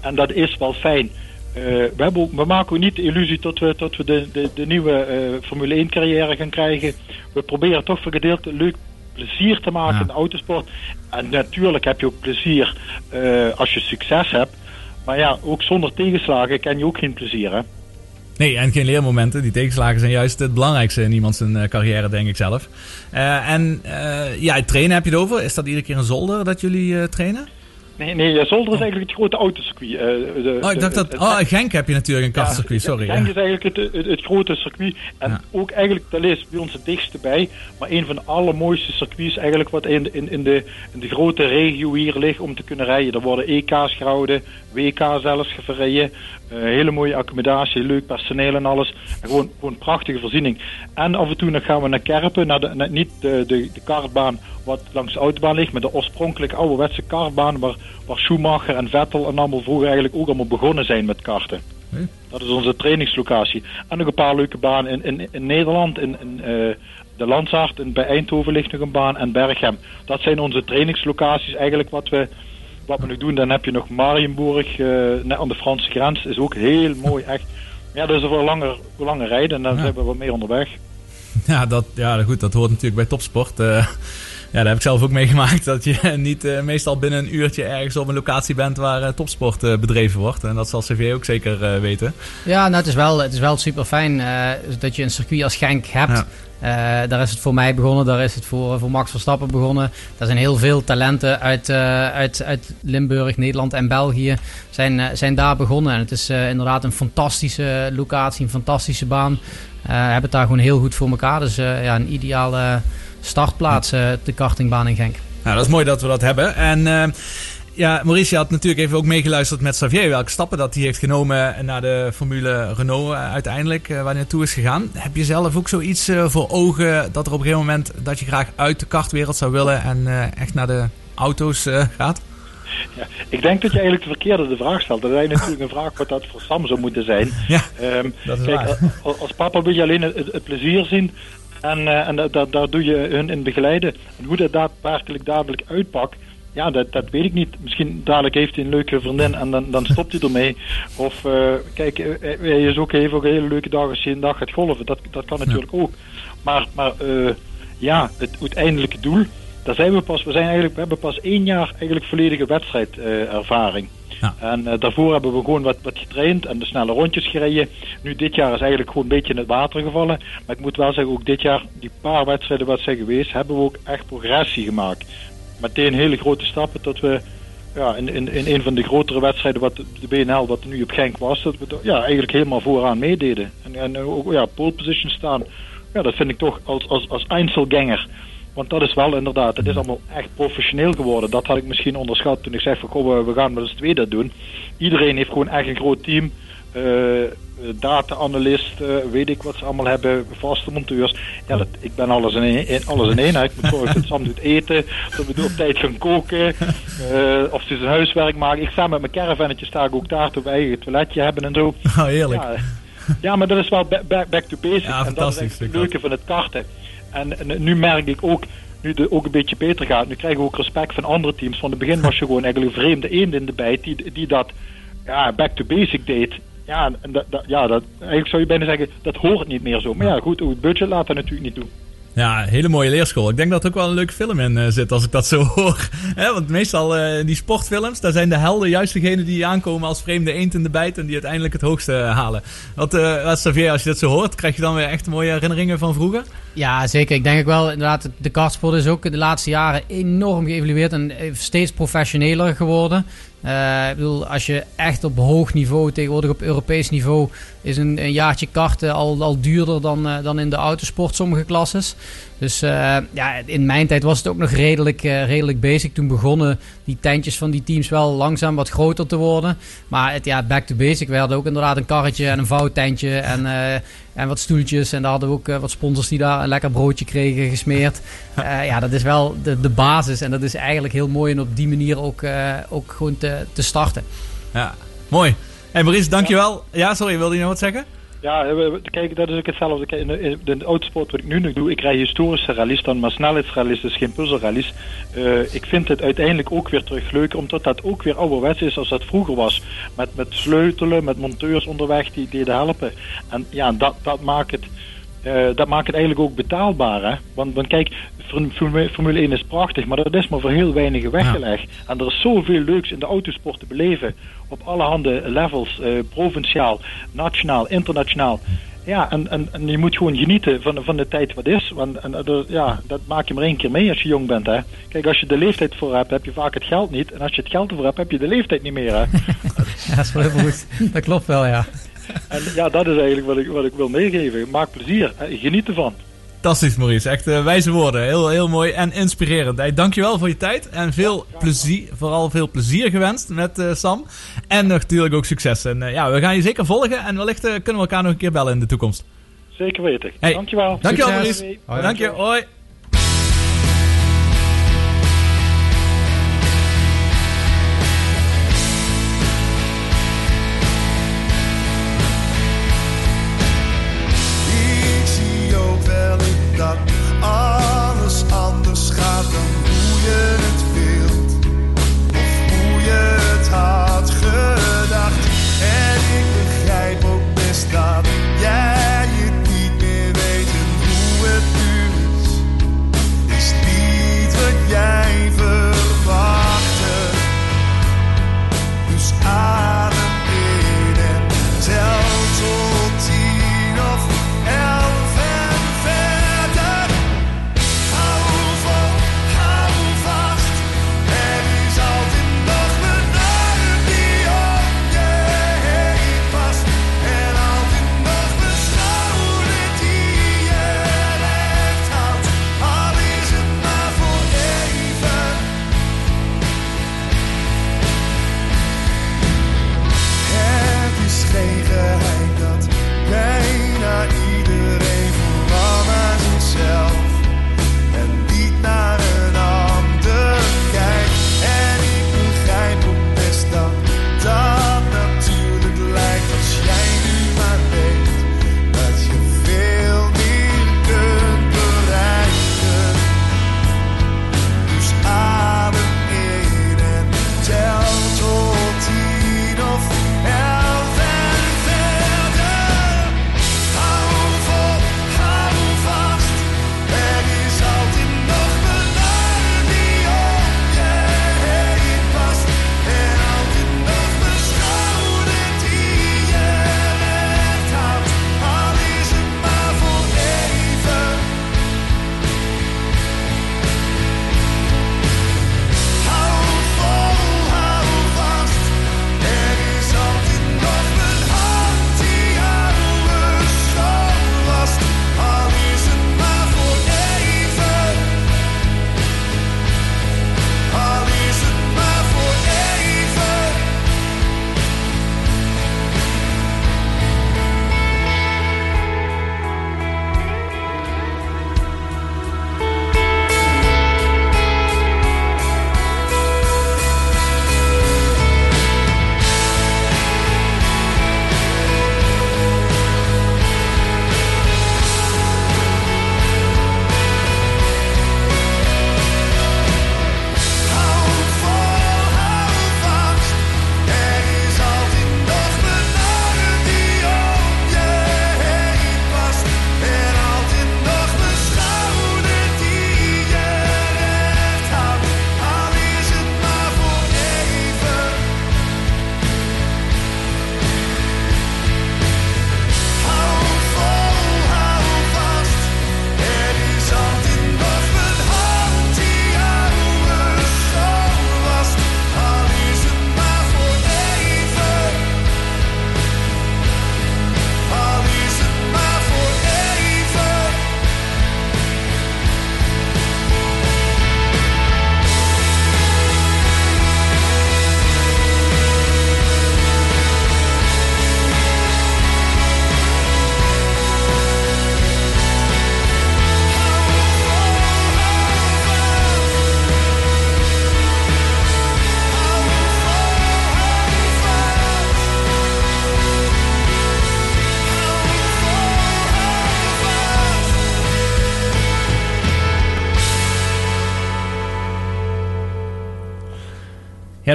En dat is wel fijn. Eh, we, hebben we maken ook niet de illusie dat we, dat we de, de, de nieuwe eh, Formule 1 carrière gaan krijgen. We proberen toch voor gedeelte leuk plezier te maken Ja. in de autosport. En natuurlijk heb je ook plezier als je succes hebt. Maar ja, ook zonder tegenslagen ken je ook geen plezier hè. Nee, en geen leermomenten. Die tegenslagen zijn juist het belangrijkste in iemands zijn, eh, carrière, denk ik zelf. Eh, en eh, ja, het trainen heb je het over. Is dat iedere keer een zolder dat jullie trainen? Nee, nee, Zolder is eigenlijk het grote autocircuit. de- Oh, ik dacht dat... Oh, Genk heb je natuurlijk een Ja, kartcircuit, sorry. Genk ja. is eigenlijk het, het, het grote circuit. En Ja. ook eigenlijk, dat is bij ons het dichtste bij. Maar een van de allermooiste circuits eigenlijk wat in, in, in, de, in de grote regio hier ligt om te kunnen rijden. Er worden EK's gehouden, WK zelfs gereden. Eh, hele mooie accommodatie, leuk personeel en alles. En gewoon, gewoon een prachtige voorziening. En af en toe dan gaan we naar Kerpen, naar de, naar, niet de, de, de kartbaan wat langs de autobaan ligt, maar de oorspronkelijke ouderwetse kartbaan waar, waar Schumacher en Vettel en allemaal vroeger eigenlijk ook allemaal begonnen zijn met karten. Dat is onze trainingslocatie. En nog een paar leuke banen in, in, in Nederland, in, in eh, de Landsaart, en bij Eindhoven ligt nog een baan en Berghem. Dat zijn onze trainingslocaties eigenlijk wat we, wat we nog doen. Dan heb je nog Marienburg, eh, net aan de Franse grens, is ook heel mooi, echt. Ja, dat is wel langer, langer rijden en dan Ja. zijn we wat meer onderweg. Ja, dat, ja, goed, dat hoort natuurlijk bij topsport. Eh, Ja, dat heb ik zelf ook meegemaakt. Dat je (laughs) niet eh, meestal binnen een uurtje ergens op een locatie bent waar eh, topsport eh, bedreven wordt. En dat zal CV ook zeker weten. Ja, nou, het is wel, het is wel super fijn dat je een circuit als Genk hebt. Ja. Daar is het voor mij begonnen, daar is het voor, voor Max Verstappen begonnen. Er zijn heel veel talenten uit, uit, uit Limburg, Nederland en België zijn, zijn daar begonnen. En het is inderdaad een fantastische locatie, een fantastische baan. Hebben het daar gewoon heel goed voor elkaar. Dus ja, een ideale startplaats, eh, de kartingbaan in Genk. Nou, dat is mooi dat we dat hebben. En eh, ja, Maurice je had natuurlijk even ook meegeluisterd met Xavier. Welke stappen dat hij heeft genomen naar de Formule Renault eh, uiteindelijk, eh, waar hij naartoe is gegaan. Heb je zelf ook zoiets voor ogen dat er op een gegeven moment dat je graag uit de kartwereld zou willen en eh, echt naar de auto's eh, gaat? Ja, ik denk dat je eigenlijk de verkeerde de vraag stelt. Dat is natuurlijk een vraag wat dat voor Sam zou moeten zijn. Ja, Ehm, dat is kijk, waar. als, als papa wil je alleen het, het plezier zien. En, eh, en dat, dat- daar doe je hun in begeleiden. En hoe dat daadwerkelijk dadelijk uitpakt, ja, dat, dat weet ik niet. Misschien dadelijk heeft hij een leuke vriendin en dan, dan stopt hij ermee. Of eh, kijk, eh, hij is ook, heeft ook een hele leuke dag als hij een dag gaat golven. Dat, dat kan natuurlijk ook. Maar, maar ja, het uiteindelijke doel, daar zijn we pas. We, zijn eigenlijk, we hebben pas één jaar eigenlijk volledige wedstrijdervaring. Ja. En eh, daarvoor hebben we gewoon wat, wat getraind en de snelle rondjes gereden. Nu dit jaar is eigenlijk gewoon een beetje in het water gevallen. Maar ik moet wel zeggen, ook dit jaar, die paar wedstrijden wat zijn geweest, hebben we ook echt progressie gemaakt. Meteen hele grote stappen tot we ja, in, in, in een van de grotere wedstrijden wat de BNL, wat nu op Genk was, dat we ja, eigenlijk helemaal vooraan meededen. En, en ook ja, pole position staan. Ja, dat vind ik toch als, als, als Einzelganger. Want dat is wel inderdaad, het is allemaal echt professioneel geworden. Dat had ik misschien onderschat toen ik zei van goh, we- gaan met z'n tweeën dat doen. Iedereen heeft gewoon echt een groot team. eh, eh, data-analyst, eh, weet ik wat ze allemaal hebben, vaste monteurs. Ja, dat, ik ben alles in één. in- alles in één hè. Ik moet zorgen dat Sam doet eten, dat we op tijd gaan koken, of ze zijn huiswerk maken. Ik sta met mijn caravannetje, sta ik ook daar, we eigen toiletje hebben en zo. Oh, heerlijk. Ja, ja, maar dat is wel ba- ba- back to basics. Ja, en dat is het leuke van het karten. En, nu merk ik ook, nu het ook een beetje beter gaat, nu krijgen we ook respect van andere teams. Van het begin was je gewoon eigenlijk een vreemde eend in de bijt die, die dat ja, back to basic deed. Ja, en dat, ja dat, eigenlijk zou je bijna zeggen, dat hoort niet meer zo. Maar ja, goed, het budget laat dat natuurlijk niet toe. Ja, hele mooie leerschool. Ik denk dat er ook wel een leuke film in eh, zit als ik dat zo (laughs) hoor. Want meestal eh, die sportfilms, daar zijn de helden juist degenen die aankomen als vreemde eend in de bijt en die uiteindelijk het hoogste eh, halen. Wat, wat Xavier, als je dit zo hoort, krijg je dan weer echt mooie herinneringen van vroeger? Ja, zeker. Ik denk ook wel, inderdaad, de kartsport is ook de laatste jaren enorm geëvalueerd en steeds professioneler geworden. Eh, ik bedoel, als je echt op hoog niveau, tegenwoordig op Europees niveau, is een, een jaartje karten al, al duurder dan, eh, dan in de autosport sommige klasses. Dus eh, ja, in mijn tijd was het ook nog redelijk, eh, redelijk basic. Toen begonnen die tentjes van die teams wel langzaam wat groter te worden. Maar het, ja, back to basic. We hadden ook inderdaad een karretje en een vouwtentje en, eh, en wat stoeltjes. En daar hadden we ook wat sponsors die daar een lekker broodje kregen gesmeerd. (laughs) Ja, dat is wel de, de basis. En dat is eigenlijk heel mooi om op die manier ook, ook gewoon te, te starten. Ja, mooi. Hey Maurice, dankjewel. Ja, sorry, wilde je nog wat zeggen? Ja, kijk, dat is ook hetzelfde. In de, de autosport wat ik nu nog doe, ik rij historische rallies dan, maar snelheidsrallies, dus geen puzzelrallies. Eh, ik vind het uiteindelijk ook weer terug leuk, omdat dat ook weer ouderwets is als dat vroeger was. Met, met sleutelen, met monteurs onderweg die deden helpen. En ja, dat, dat maakt het... eh, dat maakt het eigenlijk ook betaalbaar. Hè? Want, want kijk, Form- Formule Formule 1 is prachtig, maar dat is maar voor heel weinigen weggelegd. En er is zoveel leuks in de autosport te beleven. Op allerhande levels, eh, provinciaal, nationaal, internationaal. Ja, en, en, en je moet gewoon genieten van, van de tijd wat is. Want en, ja, dat maak je maar één keer mee als je jong bent. Hè. Kijk, als je de leeftijd voor hebt, heb je vaak het geld niet. En als je het geld ervoor hebt, heb je de leeftijd niet meer. Hè. (laughs) Ja, dat is wel heel goed. Dat klopt wel, ja. (laughs) en ja, dat is eigenlijk wat ik, wat ik wil meegeven. Maak plezier, hè. geniet ervan. Fantastisch Maurice, echt eh, wijze woorden. Heel, heel mooi en inspirerend. Hey, dankjewel voor je tijd en veel plezier, vooral veel plezier gewenst met eh, Sam. En natuurlijk ook succes. En eh, ja, we gaan je zeker volgen en wellicht eh, kunnen we elkaar nog een keer bellen in de toekomst. Zeker weten. Hey, Dankjewel. Dankjewel Succes. Maurice. Hoi. Dank je, hoi.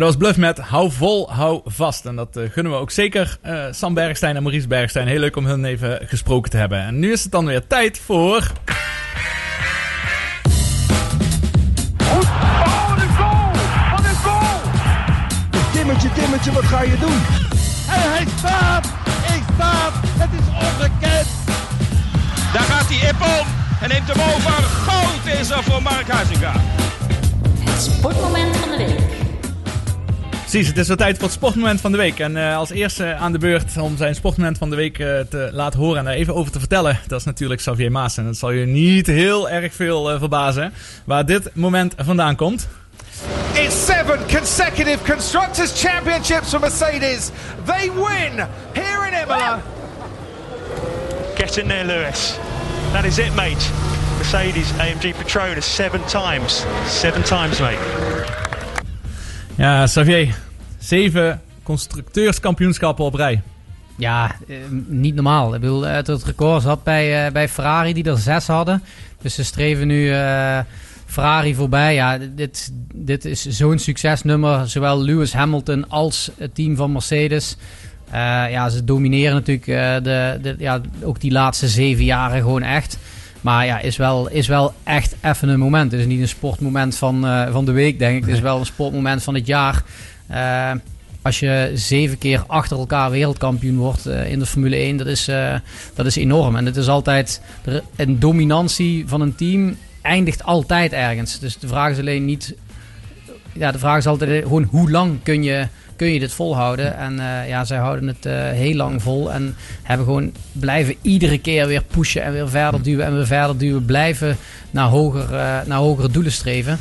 Dat was Bluff met Hou vol, hou vast. En dat eh, gunnen we ook zeker eh, Sam Bergstein en Maurice Bergstein. Heel leuk om hun even gesproken te hebben. En nu is het dan weer tijd voor... Timmetje, Timmetje, wat ga je doen? En hij staat! Ik staat! Het is ongekend! Daar gaat hij Ippon en neemt hem over. Goud is er voor Mark Huizinga. Het sportmoment van de week. Precies, het is weer tijd voor het sportmoment van de week. En eh, als eerste aan de beurt om zijn sportmoment van de week eh, te laten horen en daar even over te vertellen. Dat is natuurlijk Xavier Maas. En dat zal je niet heel erg veel eh, verbazen waar dit moment vandaan komt. It's seven consecutive Constructors' Championships for Mercedes. They win here in Imola. Get in there, Lewis. That is it, mate. Mercedes AMG Petronas seven times. Seven times, mate. Ja, Xavier, zeven constructeurskampioenschappen op rij. Ja, eh, niet normaal. Ik bedoel, het, het record zat bij, eh, bij Ferrari, die er zes hadden. Dus ze streven nu eh, Ferrari voorbij. Ja, dit, dit is zo'n succesnummer. Zowel Lewis Hamilton als het team van Mercedes. Eh, ja, ze domineren natuurlijk eh, de, de, ja, ook die laatste zeven jaren gewoon echt. Maar ja, is wel, is wel echt even een moment. Het is niet een sportmoment van, eh, van de week, denk ik. Het is wel een sportmoment van het jaar. Eh, als je zeven keer achter elkaar wereldkampioen wordt eh, in de Formule 1, dat is, dat is enorm. En het is altijd een dominantie van een team eindigt altijd ergens. Dus de vraag is alleen niet. Ja, de vraag is altijd gewoon hoe lang kun je, kun je dit volhouden? En eh, ja, zij houden het eh, heel lang vol. En hebben gewoon blijven iedere keer weer pushen en weer verder duwen en weer verder duwen. Blijven naar, hoger, eh, naar hogere doelen streven.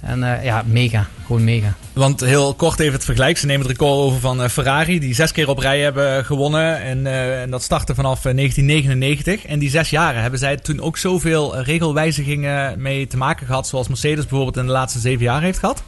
En ja, mega. Gewoon mega. Want heel kort even het vergelijk. Ze nemen het record over van Ferrari, die zes keer op rij hebben gewonnen. En, en dat startte vanaf eh, 1999. En die zes jaren hebben zij toen ook zoveel regelwijzigingen mee te maken gehad. Zoals Mercedes bijvoorbeeld in de laatste zeven jaar heeft gehad.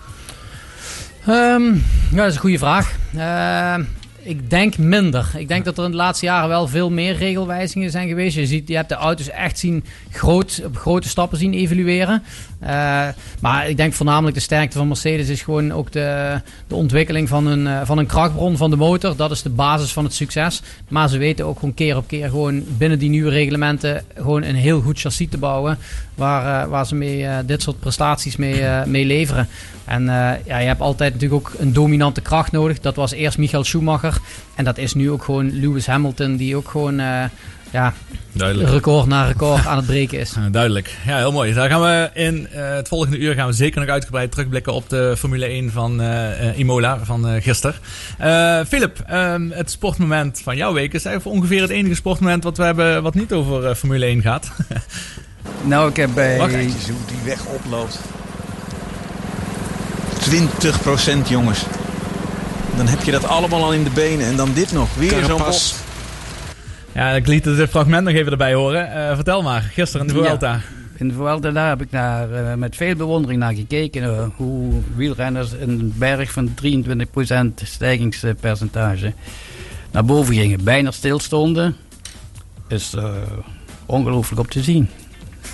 Ehm, ja, dat is een goede vraag. Ehm, ik denk minder. Ik denk dat er in de laatste jaren wel veel meer regelwijzigingen zijn geweest. Je, ziet, je hebt de auto's echt zien groot, op grote stappen zien evolueren. Eh, maar ik denk voornamelijk de sterkte van Mercedes is gewoon ook de, de ontwikkeling van een, eh, van een krachtbron van de motor. Dat is de basis van het succes. Maar ze weten ook gewoon keer op keer gewoon binnen die nieuwe reglementen gewoon een heel goed chassis te bouwen. Waar, eh, waar ze mee, dit soort prestaties mee, mee leveren. En ja, je hebt altijd natuurlijk ook een dominante kracht nodig. Dat was eerst Michael Schumacher. En dat is nu ook gewoon Lewis Hamilton, die ook gewoon ja, Duidelijk. record na record aan het breken is. (laughs) Eh, duidelijk. Ja, heel mooi. Daar gaan we in eh, het volgende uur gaan we zeker nog uitgebreid terugblikken op de Formule 1 van eh, Imola van eh gisteren. Eh, Philip, ehm, het sportmoment van jouw week is eigenlijk ongeveer het enige sportmoment wat we hebben wat niet over eh, Formule 1 gaat. (laughs) Nou, ik heb bij... Wacht. Eens hoe die weg oploopt. 20% jongens. Dan heb je dat allemaal al in de benen. En dan dit nog. Weer zo'n Carapaz. Ja, ik liet het fragment nog even erbij horen. Eh, vertel maar, gisteren in de Ja. Vuelta. In de Vuelta daar heb ik naar, eh, met veel bewondering naar gekeken. eh, hoe wielrenners een berg van 23% stijgingspercentage naar boven gingen. Bijna stilstonden. Is eh, ongelooflijk op te zien.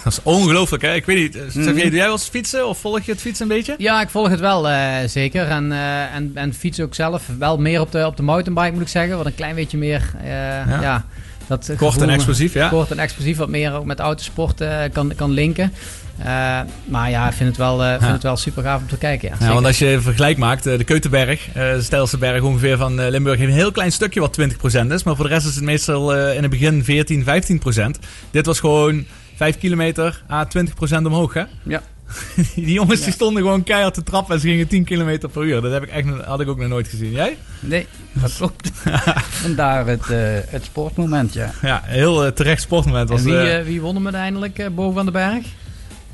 Dat is ongelooflijk, hè? Ik weet niet. Xavier, Mhm. doe jij wel eens fietsen of volg je het fietsen een beetje? Ja, ik volg het wel eh, zeker. En, eh, en, en fiets ook zelf. Wel meer op de, op de mountainbike moet ik zeggen. Wat een klein beetje meer... eh, ja. Dat Kort gevoel- en explosief, ja. Kort en explosief. Wat meer ook met autosport eh, kan, kan linken. Eh, maar ja, ik vind het wel, eh, vind Ja. het wel super gaaf om te kijken. Ja, want als je een vergelijk maakt, de Keutenberg, de steilste berg ongeveer van Limburg, heeft een heel klein stukje wat 20% is. Maar voor de rest is het meestal in het begin 14, 15%. Dit was gewoon 5 kilometer à 20% omhoog, hè? Ja. (laughs) die jongens die stonden gewoon keihard te trappen en ze gingen 10 kilometer per uur. Dat heb ik echt, had ik ook nog nooit gezien. Jij? Nee, dat klopt. (laughs) Vandaar het, eh, het sportmoment, ja. Ja, heel eh, terecht sportmoment. Was, En wie, eh, wie won hem uiteindelijk boven aan de berg?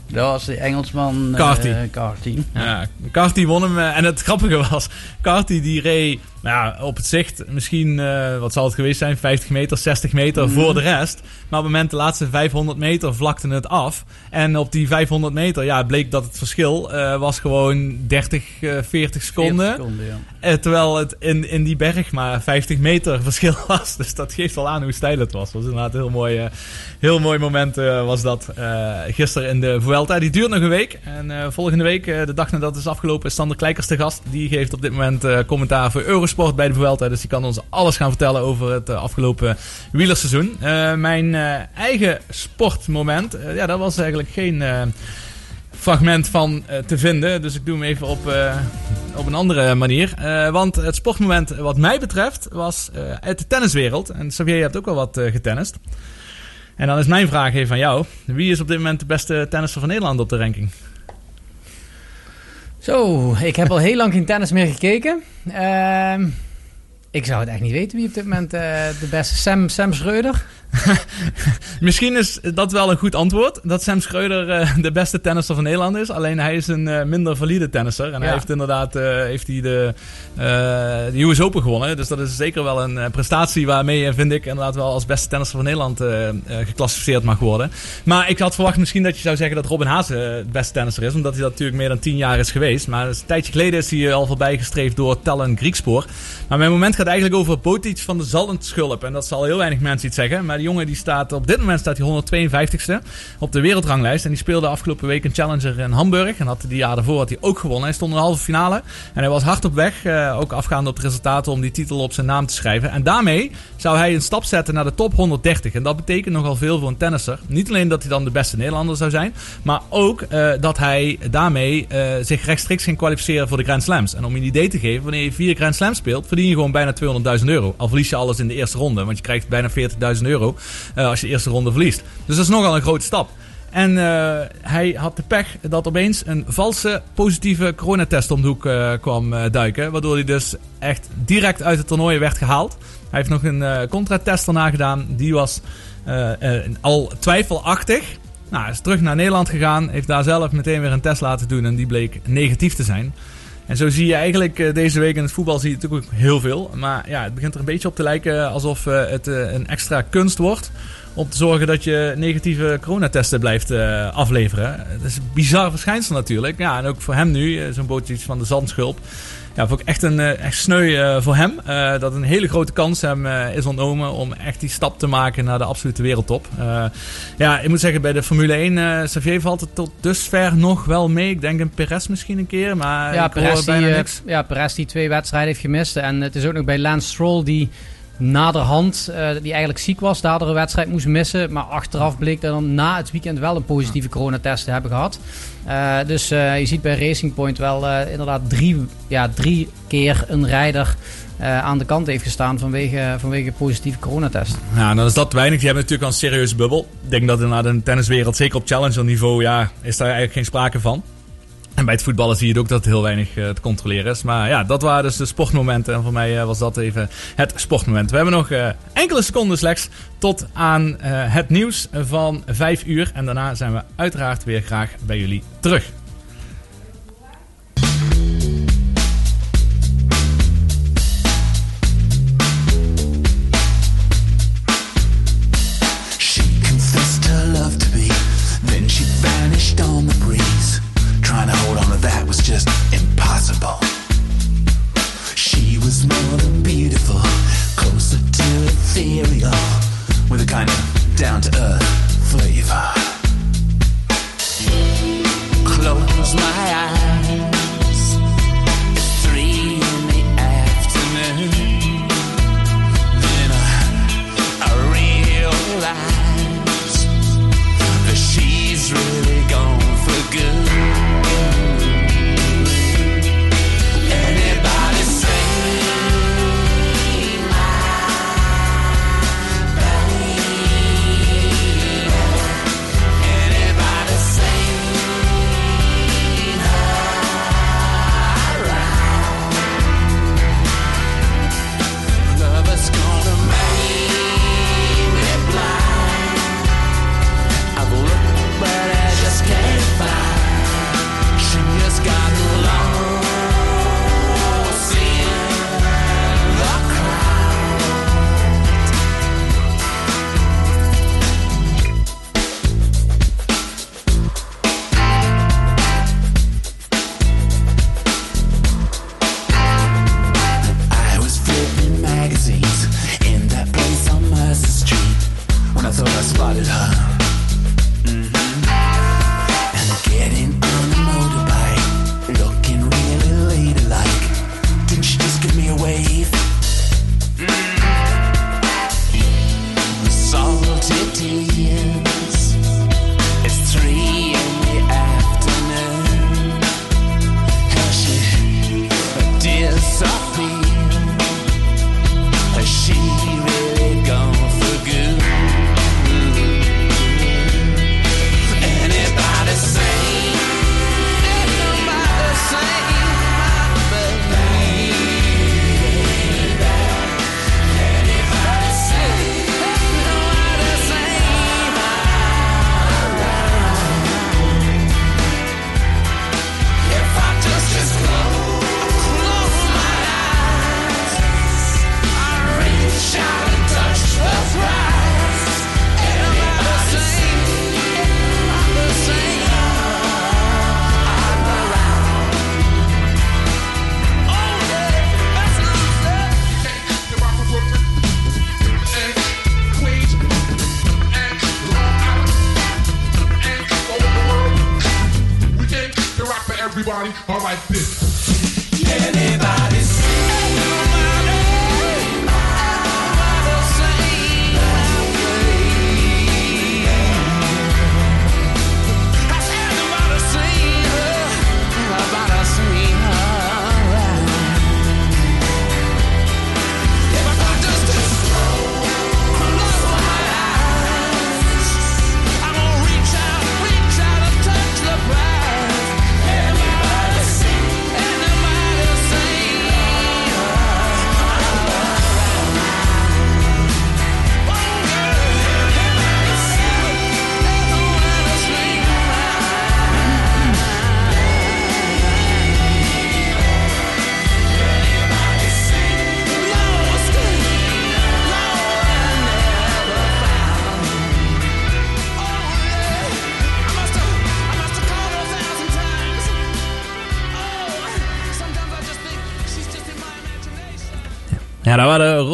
Dat was de Engelsman Carty. Carty. Ja, Carty won hem. En het grappige was, Carty die reed Nou ja, op het zicht misschien, eh, wat zal het geweest zijn, 50 meter, 60 meter Mhm. voor de rest. Maar op het moment de laatste 500 meter vlakte het af. En op die 500 meter, ja, bleek dat het verschil eh, was gewoon 30, eh 40 seconden. 40 seconden, ja. Eh, terwijl het in, in die berg maar 50 meter (laughs) verschil was. Dus dat geeft wel aan hoe steil het was. Dat was inderdaad een heel mooi, heel mooi moment was dat. gisteren in de Vuelta. Die duurt nog een week. En volgende week, de dag nadat het is afgelopen, is Sander Kleikers te gast. Die geeft op dit moment commentaar voor Eurosport bij de Vuelta. Dus die kan ons alles gaan vertellen over het eh, afgelopen wielerseizoen. Eh, mijn eh, eigen sportmoment, ja, dat was eigenlijk geen... fragment van te vinden. Dus ik doe hem even op, op een andere manier. Want het sportmoment wat mij betreft was uit de tenniswereld. En Xavier, je hebt ook wel wat getennist. En dan is mijn vraag even aan jou. Wie is op dit moment de beste tennisser van Nederland op de ranking? Zo, ik heb al heel lang geen tennis meer gekeken. Ehm, ik zou het echt niet weten wie op dit moment eh, de beste... Sam, Sam Schreuder? (laughs) Misschien is dat wel een goed antwoord. Dat Sam Schreuder eh, de beste tennisser van Nederland is. Alleen hij is een eh, minder valide tennisser. En hij heeft inderdaad eh, heeft hij de, de US Open gewonnen. Dus dat is zeker wel een prestatie waarmee, vind ik, inderdaad wel als beste tennisser van Nederland geclassificeerd mag worden. Maar ik had verwacht misschien dat je zou zeggen dat Robin Haase het beste tennisser is. Omdat hij dat natuurlijk meer dan tien jaar is geweest. Maar een tijdje geleden is hij al voorbij gestreefd door Tellen Griekspoor. Maar mijn moment gaat eigenlijk over Botic van de Zaltschulp. En dat zal heel weinig mensen iets zeggen. Maar jongen die staat op dit moment staat hij 152ste op de wereldranglijst. En die speelde afgelopen week een challenger in Hamburg. En had die jaar daarvoor had hij ook gewonnen. Hij stond in de halve finale. En hij was hard op weg, eh, ook afgaande op de resultaten, om die titel op zijn naam te schrijven. En daarmee zou hij een stap zetten naar de top 130. En dat betekent nogal veel voor een tennisser. Niet alleen dat hij dan de beste Nederlander zou zijn, maar ook eh, dat hij daarmee eh, zich rechtstreeks ging kwalificeren voor de Grand Slams. En om je een idee te geven, wanneer je vier Grand Slams speelt, verdien je gewoon bijna 200.000 euro. Al verlies je alles in de eerste ronde, want je krijgt bijna 40.000 euro eh, als je de eerste ronde verliest. Dus dat is nogal een grote stap. En eh, hij had de pech dat opeens een valse positieve coronatest om de hoek eh, kwam duiken. Waardoor hij dus echt direct uit het toernooi werd gehaald. Hij heeft nog een contratest erna gedaan. Die was al twijfelachtig. Nou, hij is terug naar Nederland gegaan. Heeft daar zelf meteen weer een test laten doen. En die bleek negatief te zijn. En zo zie je eigenlijk eh, deze week in het voetbal zie je natuurlijk heel veel. Maar ja, het begint er een beetje op te lijken alsof eh, het eh, een extra kunst wordt. Om te zorgen dat je negatieve coronatesten blijft afleveren. Dat is een bizar verschijnsel natuurlijk. Ja, en ook voor hem nu, zo'n bootje van de zandschulp. Ja, vond ik echt een eh, echt sneu eh, voor hem. eh, dat een hele grote kans hem is ontnomen om echt die stap te maken naar de absolute wereldtop. Ja, ik moet zeggen, bij de Formule 1, eh Xavier valt het tot dusver nog wel mee. Ik denk een Perez misschien een keer, maar ja, Perez die, bijna niks. ja, Perez die twee wedstrijden heeft gemist. En het is ook nog bij Lance Stroll die naderhand, eh, die eigenlijk ziek was, daardoor een wedstrijd moest missen. Maar achteraf bleek er dan na het weekend wel een positieve coronatest te hebben gehad. Eh, dus eh, je ziet bij Racing Point wel inderdaad drie, ja, drie keer een rijder aan de kant heeft gestaan vanwege, vanwege positieve coronatest. Ja, dan is dat weinig. Die hebben natuurlijk al een serieuze bubbel. Ik denk dat in de tenniswereld, zeker op challenger niveau, ja, is daar eigenlijk geen sprake van. En bij het voetballen zie je ook dat het heel weinig eh, te controleren is. Maar ja, dat waren dus de sportmomenten. En voor mij eh, was dat even het sportmoment. We hebben nog eh, enkele seconden slechts tot aan het nieuws van 5 uur. En daarna zijn we uiteraard weer graag bij jullie terug.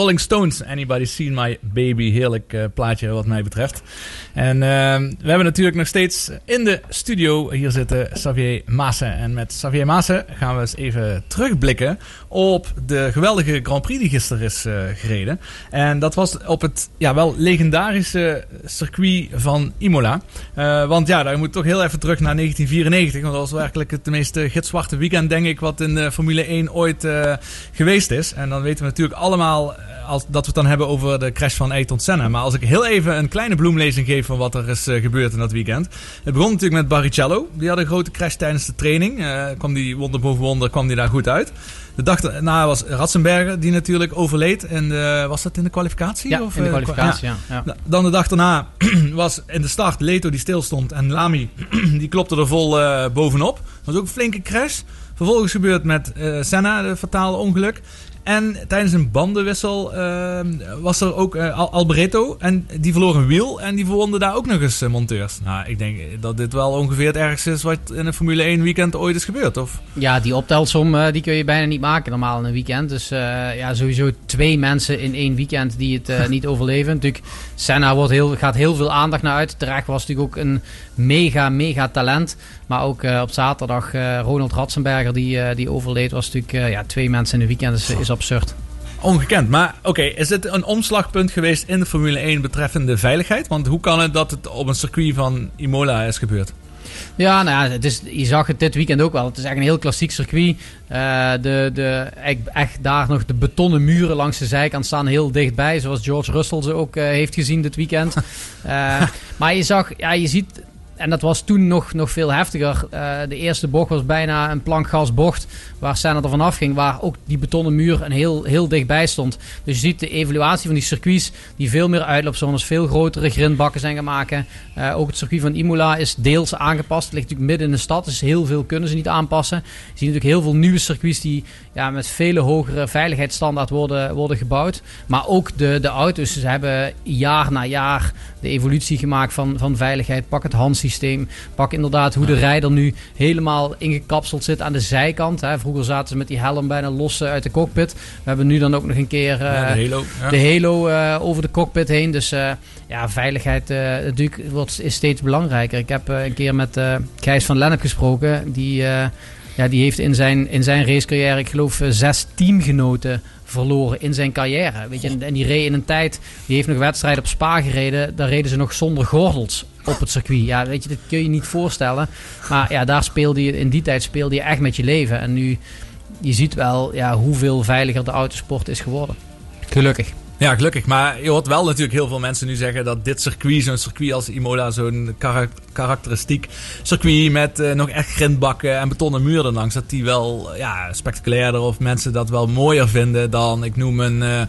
Rolling Stones. Anybody Seen My Baby. Heerlijk eh, plaatje wat mij betreft. En eh, we hebben natuurlijk nog steeds in de studio hier zitten Xavier Maassen. En met Xavier Maassen gaan we eens even terugblikken op de geweldige Grand Prix die gisteren is eh, gereden. En dat was op het ja, wel legendarische circuit van Imola. Eh, want ja, daar moet toch heel even terug naar 1994. Want dat was werkelijk het meest eh, gitzwarte weekend, denk ik, wat in de Formule 1 ooit geweest is. En dan weten we natuurlijk allemaal als, dat we het dan hebben over de crash van Ayrton Senna. Maar als ik heel even een kleine bloemlezing geef van wat er is eh, gebeurd in dat weekend. Het begon natuurlijk met Barrichello. Die had een grote crash tijdens de training. Eh, kwam die wonder boven wonder, kwam die daar goed uit. De dag daarna was Ratzenberger, die natuurlijk overleed. En was dat in de kwalificatie? Ja, of, in de eh, kwalificatie, ja, ja. Dan de dag daarna (clears throat) was in de start Leto die stilstond. En Lamy (clears throat) die klopte er vol bovenop. Dat was ook een flinke crash. Vervolgens gebeurt met Senna de fatale ongeluk. En tijdens een bandenwissel eh, was er ook eh, Al- Alboreto. En die verloor een wiel. En die verwonden daar ook nog eens eh, monteurs. Nou, ik denk dat dit wel ongeveer het ergste is wat in een Formule 1 weekend ooit is gebeurd. Of? Ja, die optelsom eh, die kun je bijna niet maken normaal in een weekend. Dus ja, sowieso twee mensen in één weekend die het (laughs) niet overleven. Natuurlijk, Senna wordt heel, gaat heel veel aandacht naar uit. Terecht was natuurlijk ook een mega, mega talent. Maar ook eh, op zaterdag eh, Ronald Ratzenberger die, eh, die overleed. Was natuurlijk ja, twee mensen in een weekend is absurd. Ongekend. Maar oké, is dit een omslagpunt geweest in de Formule 1 betreffende veiligheid? Want hoe kan het dat het op een circuit van Imola is gebeurd? Ja, nou ja, het is, je zag het dit weekend ook wel. Het is echt een heel klassiek circuit. Eh, de, de, echt, daar nog de betonnen muren langs de zijkant staan heel dichtbij. Zoals George Russell ze ook eh, heeft gezien dit weekend. (laughs) Eh, maar je zag, ja, je ziet... En dat was toen nog, nog veel heftiger. Eh, de eerste bocht was bijna een plankgasbocht. Waar Senna er vanaf ging. Waar ook die betonnen muur een heel, heel dichtbij stond. Dus je ziet de evaluatie van die circuits. Die veel meer uitloopzones, veel grotere grindbakken zijn maken. Eh, ook het circuit van Imola is deels aangepast. Het ligt natuurlijk midden in de stad. Dus heel veel kunnen ze niet aanpassen. Je ziet natuurlijk heel veel nieuwe circuits. Die ja, met vele hogere veiligheidsstandaard worden, worden gebouwd. Maar ook de, de auto's. Ze hebben jaar na jaar de evolutie gemaakt van, van veiligheid. Pak het handsysteem. Pak inderdaad hoe de rijder nu helemaal ingekapseld zit aan de zijkant. Hè. Vroeger zaten ze met die helm bijna los eh, uit de cockpit. We hebben nu dan ook nog een keer eh, Ja, de halo, ja. de halo eh, over de cockpit heen. Dus ja, veiligheid natuurlijk wordt, is steeds belangrijker. Ik heb een keer met Gijs van Lennep gesproken. Die, ja, die heeft in zijn, in zijn racecarrière, ik geloof, zes teamgenoten verloren in zijn carrière. Weet je, en, die reed in een tijd, die heeft nog wedstrijden op Spa gereden. Daar reden ze nog zonder gordels op het circuit. Ja, weet je, dat kun je niet voorstellen. Maar ja, daar speelde je, in die tijd speelde je echt met je leven. En nu, je ziet wel ja, hoeveel veiliger de autosport is geworden. Gelukkig. Ja, gelukkig. Maar je hoort wel natuurlijk heel veel mensen nu zeggen dat dit circuit, zo'n circuit als Imola, zo'n karak- karakteristiek circuit met eh, nog echt grindbakken en betonnen muren langs, dat die wel ja, spectaculairder of mensen dat wel mooier vinden dan, ik noem een... eh,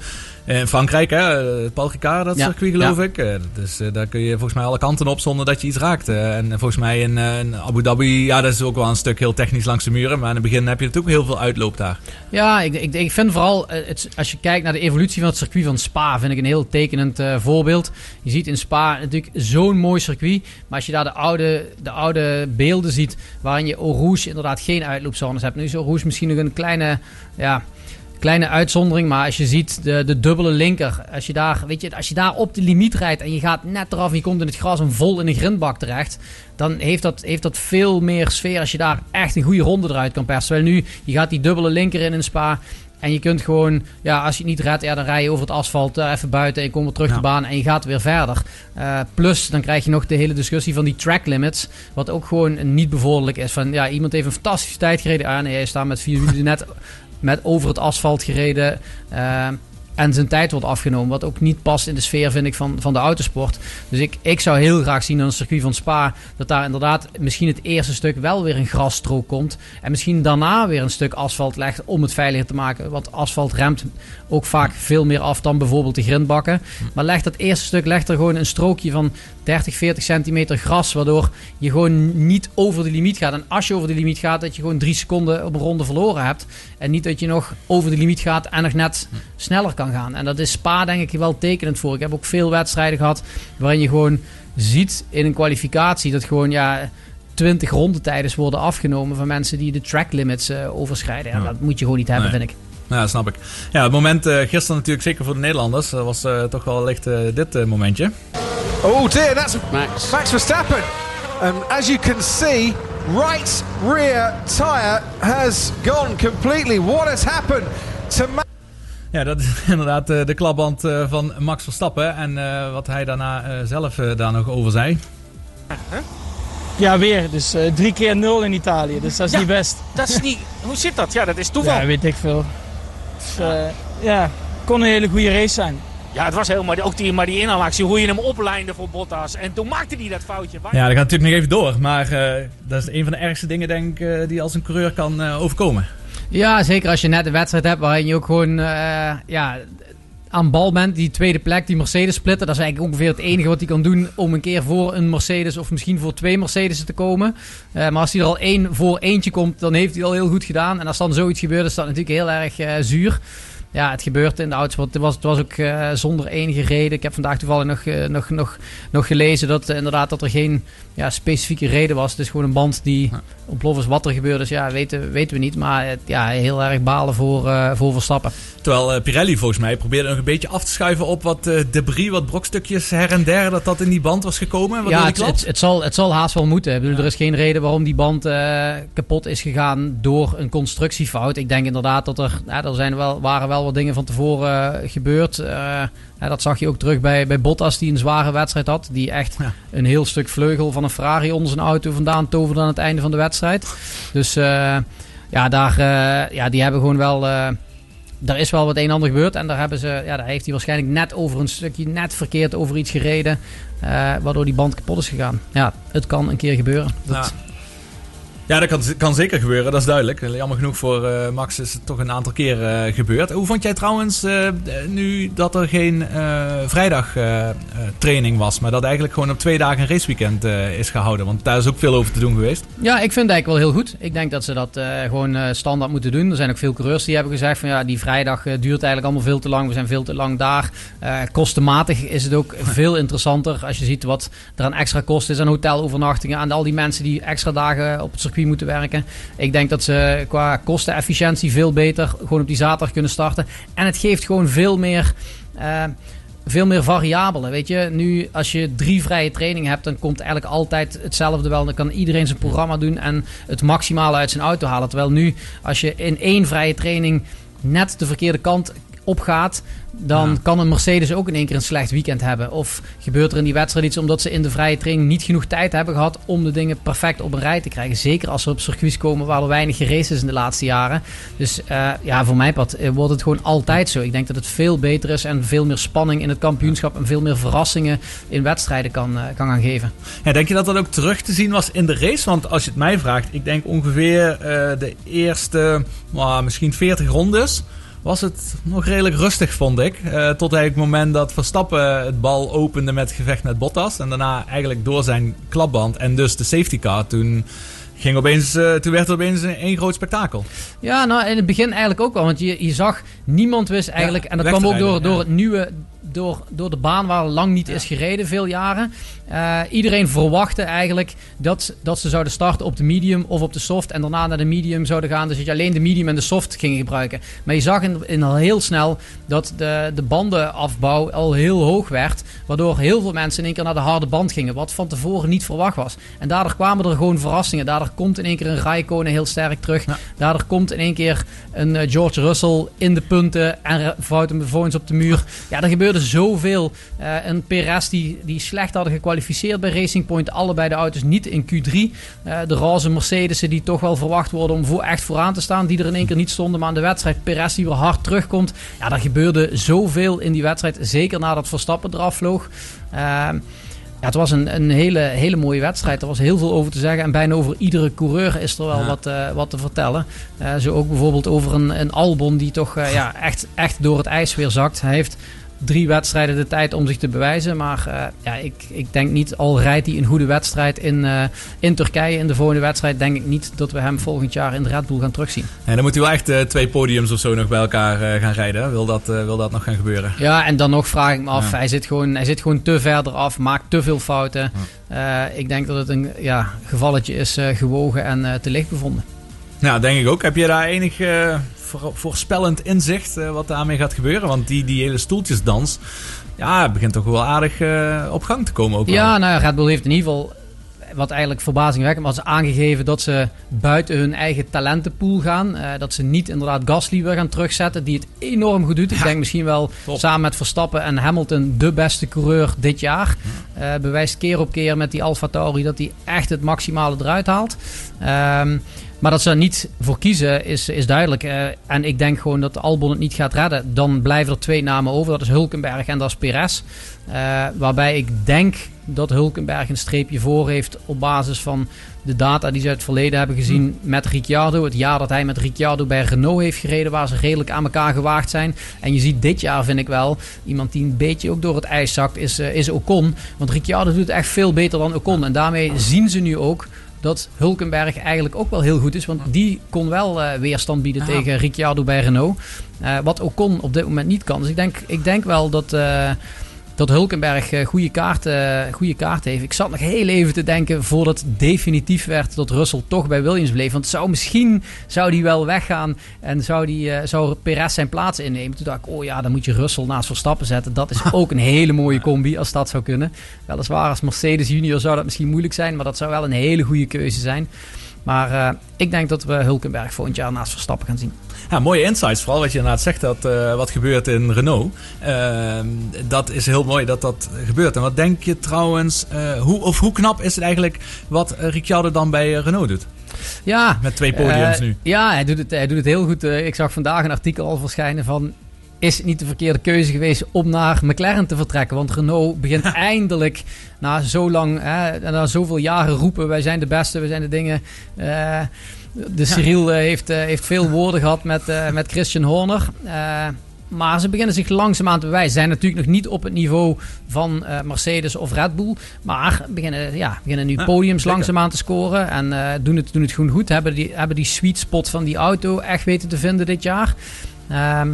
in Frankrijk, hè, het Paul Ricard, dat Ja, circuit geloof ja. ik. Eh, Dus eh, daar kun je volgens mij alle kanten op zonder dat je iets raakt. Eh, En volgens mij in, eh, in Abu Dhabi, ja, dat is ook wel een stuk heel technisch langs de muren. Maar in het begin heb je natuurlijk heel veel uitloop daar. Ja, ik, ik, ik vind vooral, eh, het, als je kijkt naar de evolutie van het circuit van Spa, vind ik een heel tekenend eh, voorbeeld. Je ziet in Spa natuurlijk zo'n mooi circuit. Maar als je daar de oude, de oude beelden ziet, waarin je Rouge inderdaad geen uitloopzones hebt. Nu is Rouge misschien nog een kleine, ja, Kleine uitzondering, maar als je ziet de, de dubbele linker. Als je, daar, weet je, als je daar op de limiet rijdt en je gaat net eraf en je komt in het gras en vol in een grindbak terecht. Dan heeft dat, heeft dat veel meer sfeer als je daar echt een goede ronde eruit kan persen. Terwijl nu, je gaat die dubbele linker in een spa. En je kunt gewoon, ja, als je het niet redt, ja, dan rij je over het asfalt eh, even buiten en je komt weer terug de baan en je gaat weer verder. Eh, plus, dan krijg je nog de hele discussie van die track limits, wat ook gewoon niet bevorderlijk is. Van, ja, iemand heeft een fantastische tijd gereden. Ah nee, hij staat met vier wielen net met over het asfalt gereden. eh, en zijn tijd wordt afgenomen. Wat ook niet past in de sfeer, vind ik, van, van de autosport. Dus ik, ik zou heel graag zien aan het circuit van Spa. dat daar inderdaad misschien het eerste stuk wel weer een grasstrook komt. En misschien daarna weer een stuk asfalt legt om het veiliger te maken. Want asfalt remt ook vaak veel meer af dan bijvoorbeeld de grindbakken. Maar leg dat eerste stuk, leg er gewoon een strookje van 30, 40 centimeter gras. Waardoor je gewoon niet over de limiet gaat. En als je over de limiet gaat, dat je gewoon drie seconden op een ronde verloren hebt. En niet dat je nog over de limiet gaat en nog net sneller kan gaan. En dat is Spa denk ik wel tekenend voor. Ik heb ook veel wedstrijden gehad waarin je gewoon ziet in een kwalificatie dat gewoon ja 20 rondetijden worden afgenomen van mensen die de track limits eh, overschrijden. Ja, Ja. Dat moet je gewoon niet hebben, Nee. vind ik. Ja, dat snap ik. Ja, het moment eh, gisteren natuurlijk zeker voor de Nederlanders eh, was eh, toch wel licht eh, dit eh, momentje. Oh dear, that's Max. Max Verstappen. And as you can see, right rear tyre has gone completely. What has happened to Max? Ja, dat is (laughs) inderdaad eh, de klapband eh, van Max Verstappen. En eh, wat hij daarna eh, zelf daar nog over zei. Ja, weer. Dus eh, drie keer nul in Italië. Dus dat is Ja, niet best. Dat is niet... Hoe zit dat? Ja, dat is toeval. Ja, weet ik veel. Dus, eh, ja, kon een hele goede race zijn. Ja, het was helemaal... Ook die, maar die inhaalactie, hoe je hem opleidde voor Bottas. En toen maakte hij dat foutje. Ja, dat gaat natuurlijk nog even door. Maar eh, dat is een van de ergste dingen, denk ik, eh, die als een coureur kan eh, overkomen. Ja, zeker als je net een wedstrijd hebt waarin je ook gewoon eh, ja, aan bal bent. Die tweede plek, die Mercedes splitten. Dat is eigenlijk ongeveer het enige wat hij kan doen om een keer voor een Mercedes of misschien voor twee Mercedes te komen. Eh, maar als hij er al één voor eentje komt, dan heeft hij al heel goed gedaan. En als dan zoiets gebeurt, is dat natuurlijk heel erg eh, zuur. Ja, het gebeurt in de autosport. Het was, het was ook eh, zonder enige reden. Ik heb vandaag toevallig nog, eh, nog, nog, nog gelezen dat eh, inderdaad dat er geen ja, specifieke reden was. Het is gewoon een band die ontploft is. Wat er gebeurd is, ja, weten, weten we niet. Maar ja, heel erg balen voor, voor Verstappen. Terwijl Pirelli volgens mij probeerde nog een beetje af te schuiven op wat debris, wat brokstukjes her en der. Dat dat in die band was gekomen. Ja, het, het, het, zal, het zal haast wel moeten. Ik bedoel, Er is geen reden waarom die band kapot is gegaan door een constructiefout. Ik denk inderdaad dat er, ja, er zijn wel, waren wel wat dingen van tevoren eh, gebeurd. Eh, ja, dat zag je ook terug bij, bij Bottas, die een zware wedstrijd had. Die echt een heel stuk vleugel van een Ferrari onder zijn auto vandaan toverde aan het einde van de wedstrijd. Dus eh, ja, daar, ja, die hebben gewoon wel... eh, er is wel wat een en ander gebeurd. En daar, hebben ze, ja, daar heeft hij waarschijnlijk net over een stukje, net verkeerd over iets gereden. waardoor die band kapot is gegaan. Ja, het kan een keer gebeuren. Dat, Ja. Ja, dat kan, kan zeker gebeuren, dat is duidelijk. Jammer genoeg voor eh, Max is het toch een aantal keer eh, gebeurd. Hoe vond jij trouwens eh, nu dat er geen eh, vrijdag eh, eh, training was, maar dat eigenlijk gewoon op twee dagen een raceweekend is gehouden? Want daar is ook veel over te doen geweest. Ja, ik vind het eigenlijk wel heel goed. Ik denk dat ze dat gewoon standaard moeten doen. Er zijn ook veel coureurs die hebben gezegd van ja, die vrijdag duurt eigenlijk allemaal veel te lang. We zijn veel te lang daar. Kostenmatig is het ook (laughs) veel interessanter als je ziet wat er aan extra kosten is aan hotelovernachtingen. Aan al die mensen die extra dagen op het circuit moeten werken. Ik denk dat ze qua kostenefficiëntie veel beter gewoon op die zaterdag kunnen starten. En het geeft gewoon veel meer... eh, veel meer variabelen. Weet je, nu als je drie vrije trainingen hebt, dan komt eigenlijk altijd hetzelfde wel. Dan kan iedereen zijn programma doen en het maximale uit zijn auto halen. Terwijl nu, als je in één vrije training net de verkeerde kant opgaat, dan kan een Mercedes ook in één keer een slecht weekend hebben. Of gebeurt er in die wedstrijd iets omdat ze in de vrije training niet genoeg tijd hebben gehad om de dingen perfect op een rij te krijgen. Zeker als ze op circuits komen waar er weinig geraced is in de laatste jaren. Dus eh, ja, voor mij pad eh, wordt het gewoon altijd zo. Ik denk dat het veel beter is en veel meer spanning in het kampioenschap en veel meer verrassingen in wedstrijden kan, eh, kan gaan geven. Ja, denk je dat dat ook terug te zien was in de race? Want als je het mij vraagt, ik denk ongeveer de eerste nou, misschien 40 rondes was het nog redelijk rustig, vond ik. Eh, tot eigenlijk het moment dat Verstappen het bal opende met gevecht met Bottas. En daarna eigenlijk door zijn klapband en dus de safety car. Toen, ging opeens, eh, toen werd het opeens een één groot spektakel. Ja, nou in het begin eigenlijk ook wel. Want je, je zag, niemand wist eigenlijk. Ja, en dat kwam ook door, door ja. het nieuwe. Door, door de baan waar lang niet is gereden, veel jaren. Eh, iedereen verwachtte eigenlijk dat, dat ze zouden starten op de medium of op de soft. En daarna naar de medium zouden gaan. Dus dat je alleen de medium en de soft gingen gebruiken. Maar je zag in, in al heel snel dat de, de bandenafbouw al heel hoog werd. Waardoor heel veel mensen in één keer naar de harde band gingen. Wat van tevoren niet verwacht was. En daardoor kwamen er gewoon verrassingen. Daardoor komt in één keer een Raikkonen heel sterk terug. Daardoor komt in één keer een eh, George Russell in de punten. En vouwt hem vervolgens op de muur. Ja, er gebeurde zoveel. Eh, een Perez die, die slecht hadden gekwalificeerd bij Racing Point. Allebei de auto's niet in Q3. Eh, de roze Mercedes'en die toch wel verwacht worden om voor, echt vooraan te staan. Die er in één keer niet stonden. Maar aan de wedstrijd Perez die weer hard terugkomt. Ja, er gebeurde zoveel in die wedstrijd. Zeker nadat Verstappen eraf vloog. Ehm, ja, het was een, een hele, hele mooie wedstrijd. Er was heel veel over te zeggen. En bijna over iedere coureur is er wel Ja. wat, eh, wat te vertellen. Eh, zo ook bijvoorbeeld over een, een Albon die toch eh, ja, echt, echt door het ijs weer zakt. Hij heeft drie wedstrijden de tijd om zich te bewijzen. Maar eh, ja, ik, ik denk niet, al rijdt hij een goede wedstrijd in, eh, in Turkije in de volgende wedstrijd, denk ik niet dat we hem volgend jaar in de Red Bull gaan terugzien. En dan moet hij wel echt eh, twee podiums of zo nog bij elkaar gaan rijden. Wil dat, wil dat nog gaan gebeuren? Ja, en dan nog vraag ik me af. Ja. Hij, zit gewoon, hij zit gewoon te verder af, maakt te veel fouten. Ik denk dat het een ja, gevalletje is gewogen en te licht bevonden. Nou, denk ik ook. Heb je daar enig voorspellend inzicht eh, wat daarmee gaat gebeuren? Want die, die hele stoeltjesdans, ja, begint toch wel aardig eh, op gang te komen ook wel. Ja, nou, Red Bull heeft in ieder geval, wat eigenlijk verbazingwekkend was, aangegeven dat ze buiten hun eigen talentenpool gaan. Eh, dat ze niet inderdaad Gasly weer gaan terugzetten, die het enorm goed doet. Ik denk misschien wel samen met Verstappen en Hamilton de beste coureur dit jaar. Bewijst keer op keer met die Alfa Tauri dat hij echt het maximale eruit haalt. Ehm, maar dat ze er niet voor kiezen is, is duidelijk. Eh, en ik denk gewoon dat Albon het niet gaat redden. Dan blijven er twee namen over. Dat is Hulkenberg en dat is Perez. Eh, waarbij ik denk dat Hulkenberg een streepje voor heeft op basis van de data die ze uit het verleden hebben gezien met Ricciardo. Het jaar dat hij met Ricciardo bij Renault heeft gereden, waar ze redelijk aan elkaar gewaagd zijn. En je ziet dit jaar, vind ik wel, iemand die een beetje ook door het ijs zakt, is, eh, is Ocon. Want Ricciardo doet echt veel beter dan Ocon. En daarmee zien ze nu ook dat Hulkenberg eigenlijk ook wel heel goed is. Want die kon wel eh, weerstand bieden Ja. tegen Ricciardo bij Renault. Eh, wat Ocon op dit moment niet kan. Dus ik denk, ik denk wel dat, eh, dat Hulkenberg eh, goede kaarten goede kaart heeft. Ik zat nog heel even te denken voordat het definitief werd dat Russell toch bij Williams bleef. Want zou, misschien zou die wel weggaan en zou, die, eh, zou Perez zijn plaats innemen. Toen dacht ik, oh ja, dan moet je Russell naast Verstappen zetten. Dat is ook een hele mooie combi als dat zou kunnen. Weliswaar als Mercedes junior zou dat misschien moeilijk zijn, maar dat zou wel een hele goede keuze zijn. Maar eh, ik denk dat we Hulkenberg volgend jaar naast Verstappen gaan zien. Ja, mooie insights. Vooral wat je inderdaad zegt, dat eh, wat gebeurt in Renault. Ehm, dat is heel mooi dat dat gebeurt. En wat denk je trouwens, eh, hoe, of hoe knap is het eigenlijk wat Ricciardo dan bij Renault doet? Ja. Met twee podiums nu. Ja, hij doet, het, hij doet het heel goed. Ik zag vandaag een artikel al verschijnen van... Is het niet de verkeerde keuze geweest om naar McLaren te vertrekken? Want Renault begint (laughs) eindelijk, na zo lang, hè, na zoveel jaren roepen... wij zijn de beste, wij zijn de dingen... eh, de Cyril eh, heeft, eh, heeft veel woorden gehad met, met Christian Horner. Maar ze beginnen zich langzaamaan te bewijzen. Ze zijn natuurlijk nog niet op het niveau van Mercedes of Red Bull. Maar beginnen, ja, beginnen nu podiums zeker. langzaamaan te scoren. En doen, het, doen het gewoon goed. Hebben die, hebben die sweet spot van die auto echt weten te vinden dit jaar. Ehm,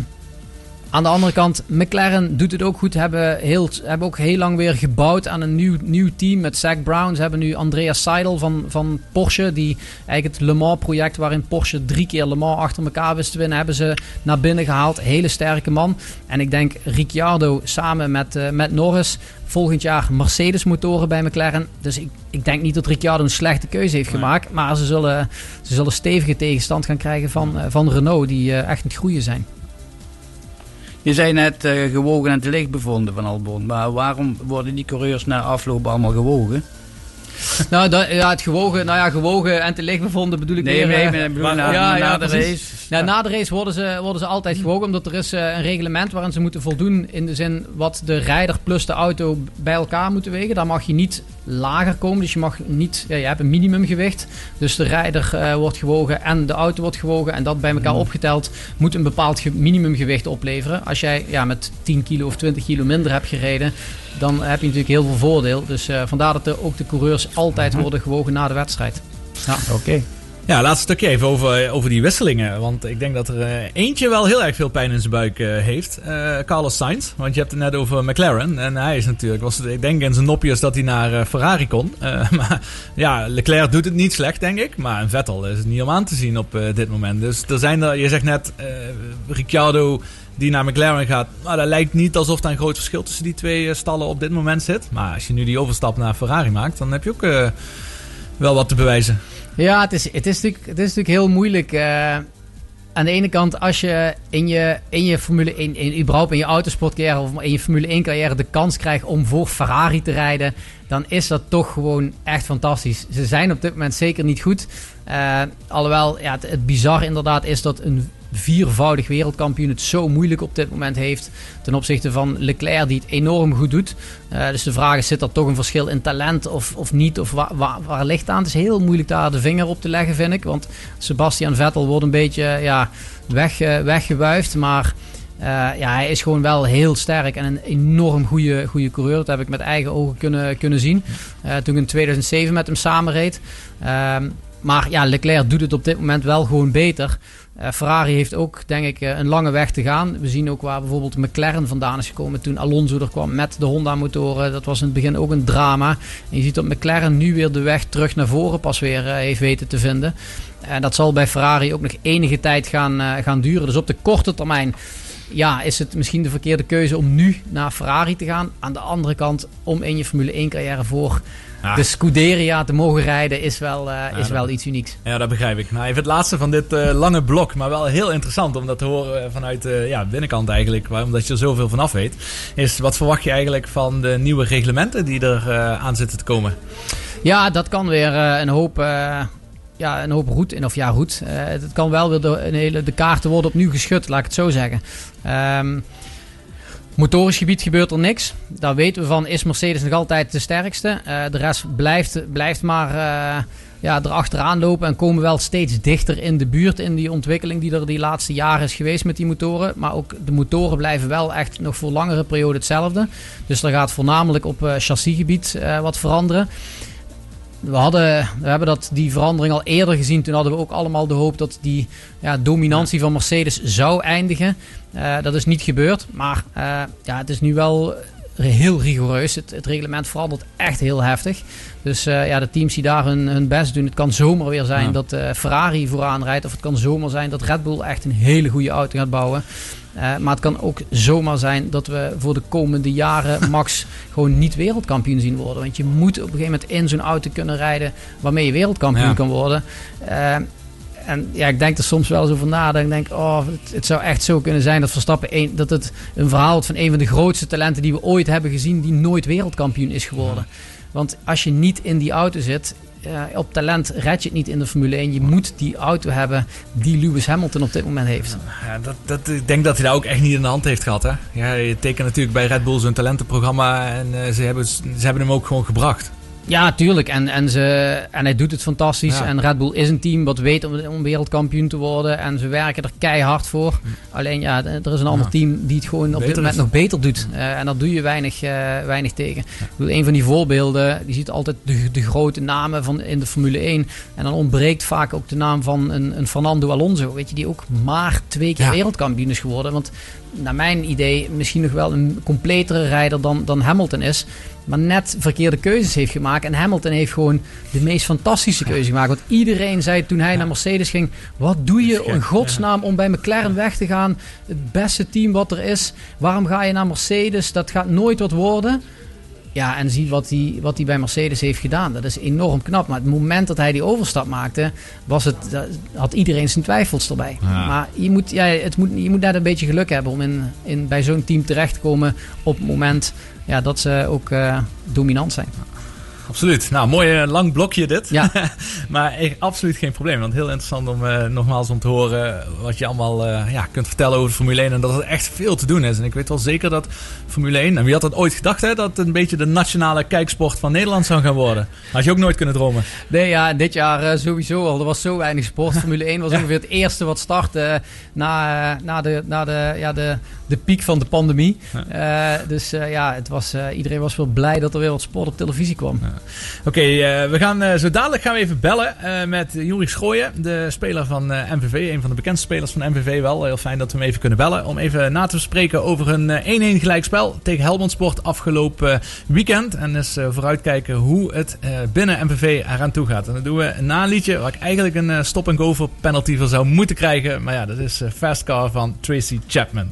aan de andere kant, McLaren doet het ook goed. Hebben, heel, hebben ook heel lang weer gebouwd aan een nieuw, nieuw team met Zach Brown. Ze hebben nu Andreas Seidel van, van Porsche. Die eigenlijk het Le Mans project waarin Porsche drie keer Le Mans achter elkaar wist te winnen. Hebben ze naar binnen gehaald. Hele sterke man. En ik denk Ricciardo samen met, eh, met Norris. Volgend jaar Mercedes motoren bij McLaren. Dus ik, ik denk niet dat Ricciardo een slechte keuze heeft gemaakt. Maar ze zullen, ze zullen stevige tegenstand gaan krijgen van, eh, van Renault. Die eh, echt aan het groeien zijn. Je zei net eh, gewogen en te licht bevonden van Albon. Maar waarom worden die coureurs na afloop allemaal gewogen? (laughs) Nou, dat, ja, het gewogen, nou ja, gewogen en te licht bevonden bedoel ik Nee, weer. nee, eh, bedoel na- de precies. race. Ja, na de race worden ze, worden ze altijd gewogen, omdat er is eh, een reglement waarin ze moeten voldoen in de zin wat de rijder plus de auto bij elkaar moeten wegen. Daar mag je niet lager komen, dus je mag niet, ja, je hebt een minimumgewicht. Dus de rijder eh, wordt gewogen en de auto wordt gewogen en dat bij elkaar opgeteld moet een bepaald ge- minimumgewicht opleveren. Als jij ja, met 10 kilo of 20 kilo minder hebt gereden, dan heb je natuurlijk heel veel voordeel. Dus eh, vandaar dat ook de coureurs altijd worden gewogen na de wedstrijd. Ja. Oké. Ja, laatste stukje even over, over die wisselingen. Want ik denk dat er eh, eentje wel heel erg veel pijn in zijn buik eh, heeft. Eh, Carlos Sainz. Want je hebt het net over McLaren. En hij is natuurlijk, was, ik denk in zijn nopjes dat hij naar Ferrari kon. (laughs) Maar ja, Leclerc doet het niet slecht, denk ik. Maar een Vettel is het niet om aan te zien op dit moment. Dus er zijn er, je zegt net, Ricciardo die naar McLaren gaat. Nou, dat lijkt niet alsof er een groot verschil tussen die twee stallen op dit moment zit. Maar als je nu die overstap naar Ferrari maakt, dan heb je ook wel wat te bewijzen. Ja, het is, het is, natuurlijk, het is natuurlijk heel moeilijk. eh, aan de ene kant, als je in je, in je Formule 1, in, überhaupt in je autosportcarrière of in je Formule 1 carrière de kans krijgt om voor Ferrari te rijden, dan is dat toch gewoon echt fantastisch. Ze zijn op dit moment zeker niet goed. Eh, alhoewel, ja, het, het bizar inderdaad is dat een viervoudig wereldkampioen het zo moeilijk op dit moment heeft. Ten opzichte van Leclerc, die het enorm goed doet. Eh, dus de vraag is: zit er toch een verschil in talent of, of niet? Of waar, ligt aan? Het is heel moeilijk daar de vinger op te leggen, vind ik. Want Sebastian Vettel wordt een beetje ja, weg, eh, weggewuifd. Maar eh, ja, hij is gewoon wel heel sterk en een enorm goede, goede coureur. Dat heb ik met eigen ogen kunnen, kunnen zien. Toen ik in 2007 met hem samenreed. Ehm, maar ja, Leclerc doet het op dit moment wel gewoon beter. Eh, Ferrari heeft ook, denk ik, eh, een lange weg te gaan. We zien ook waar bijvoorbeeld McLaren vandaan is gekomen toen Alonso er kwam met de Honda-motoren. Dat was in het begin ook een drama. En je ziet dat McLaren nu weer de weg terug naar voren pas weer eh, heeft weten te vinden. En dat zal bij Ferrari ook nog enige tijd gaan, gaan duren. Dus op de korte termijn ja, is het misschien de verkeerde keuze om nu naar Ferrari te gaan. Aan de andere kant, om in je Formule 1 carrière voor Ja. de Scuderia te mogen rijden, is wel, eh, is dat- wel iets unieks. Ja, dat begrijp ik. Nou, even het laatste van dit eh, lange blok, maar wel heel interessant om dat te horen vanuit de ja, binnenkant eigenlijk, omdat je er zoveel vanaf weet. Is wat verwacht je eigenlijk van de nieuwe reglementen die er eh, aan zitten te komen? Ja, dat kan weer eh, een hoop. eh, ja, een hoop roet in. Of ja, roet. Eh, het kan wel weer de, een hele, de kaarten worden opnieuw geschud, laat ik het zo zeggen. Ehm motorisch gebied gebeurt er niks. Daar weten we van, is Mercedes nog altijd de sterkste. Eh, de rest blijft, blijft maar eh, ja, erachteraan lopen en komen wel steeds dichter in de buurt in die ontwikkeling die er die laatste jaren is geweest met die motoren. Maar ook de motoren blijven wel echt nog voor langere periode hetzelfde. Dus er gaat voornamelijk op eh, chassisgebied wat veranderen. We, hadden, we hebben dat, die verandering al eerder gezien. Toen hadden we ook allemaal de hoop dat die ja, dominantie van Mercedes zou eindigen. Eh, dat is niet gebeurd. Maar eh, ja, het is nu wel heel rigoureus. Het, het reglement verandert echt heel heftig. Dus eh, ja, de teams die daar hun, hun best doen. Het kan zomaar weer zijn Ja. dat Ferrari vooraan rijdt. Of het kan zomaar zijn dat Red Bull echt een hele goede auto gaat bouwen. Maar het kan ook zomaar zijn dat we voor de komende jaren (laughs) Max gewoon niet wereldkampioen zien worden. Want je moet op een gegeven moment in zo'n auto kunnen rijden waarmee je wereldkampioen Ja. kan worden. En ja, ik denk er soms wel eens over na. Dat ik denk, oh, het, het zou echt zo kunnen zijn dat Verstappen een, dat het een verhaal wordt van een van de grootste talenten die we ooit hebben gezien, die nooit wereldkampioen is geworden. Want als je niet in die auto zit, op talent red je het niet in de Formule 1. Je moet die auto hebben die Lewis Hamilton op dit moment heeft. Ja, dat, dat, ik denk dat hij daar ook echt niet in de hand heeft gehad. Hè? Ja, je tekent natuurlijk bij Red Bull zo'n talentenprogramma en eh, ze, hebben, ze hebben hem ook gewoon gebracht. Ja, tuurlijk. En, en, ze, en hij doet het fantastisch. Ja. En Red Bull is een team wat weet om, om wereldkampioen te worden. En ze werken er keihard voor. Alleen ja, er is een ander Ja. team die het gewoon op dit moment is. nog beter doet. Eh, en daar doe je weinig, eh, weinig tegen. Ik bedoel, een van die voorbeelden, die ziet altijd de, de grote namen van in de Formule 1. En dan ontbreekt vaak ook de naam van een, een Fernando Alonso. Weet je, die ook maar twee keer wereldkampioen is geworden. Want naar mijn idee misschien nog wel een completere rijder dan, dan Hamilton is. Maar net verkeerde keuzes heeft gemaakt. En Hamilton heeft gewoon de meest fantastische keuze gemaakt. Want iedereen zei toen hij naar Mercedes ging: Wat doe je in godsnaam om bij McLaren weg te gaan? Het beste team wat er is. Waarom ga je naar Mercedes? Dat gaat nooit wat worden. Ja, en zie wat hij, wat hij bij Mercedes heeft gedaan. Dat is enorm knap. Maar het moment dat hij die overstap maakte, was het, had iedereen zijn twijfels erbij. Ja. Maar je moet, ja, het moet, je moet net een beetje geluk hebben om in, in, bij zo'n team terecht te komen op het moment ja, dat ze ook eh, dominant zijn. Absoluut. Nou, mooi eh, lang blokje dit. Ja. (laughs) maar absoluut geen probleem. Want heel interessant om eh, nogmaals om te horen wat je allemaal eh, ja, kunt vertellen over Formule 1. En dat er echt veel te doen is. En ik weet wel zeker dat Formule 1, en wie had dat ooit gedacht hè, dat het een beetje de nationale kijksport van Nederland zou gaan worden. Had je ook nooit kunnen dromen. Nee, ja, dit jaar sowieso al. Er was zo weinig sport. (laughs) Formule 1 was ongeveer het eerste wat startte na, na, de, na de, ja, de, de piek van de pandemie. Dus ja, het was, iedereen was wel blij dat er weer wat sport op televisie kwam. Oké, eh, we gaan eh, zo dadelijk gaan we even bellen eh, met Juri Schooien, de speler van MVV. Een van de bekendste spelers van MVV wel. Heel fijn dat we hem even kunnen bellen. Om even na te spreken over een eh, 1-1 gelijkspel tegen Helmond Sport afgelopen weekend. En dus vooruitkijken hoe het binnen MVV eraan toe gaat. En dat doen we na een liedje waar ik eigenlijk een stop-and-go voor penalty voor zou moeten krijgen. Maar ja, dat is Fast Car van Tracy Chapman.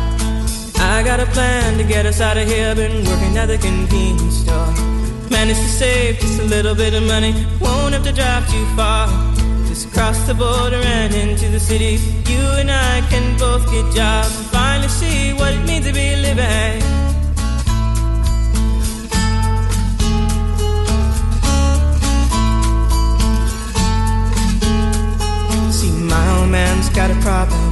I got a plan to get us out of here. Been working at the convenience store. Managed to save just a little bit of money. Won't have to drive too far. Just cross the border and into the city. You and I can both get jobs and finally see what it means to be living. See, my old man's got a problem.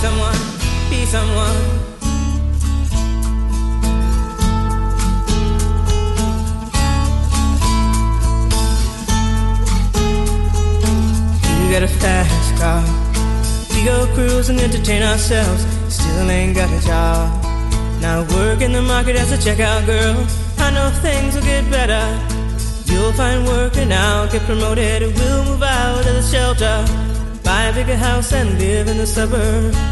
Someone, be someone. You got a fast car. We go cruise and entertain ourselves. Still ain't got a job. Now work in the market as a checkout girl. I know things will get better. You'll find work and I'll get promoted. We'll move out of the shelter, buy a bigger house and live in the suburbs.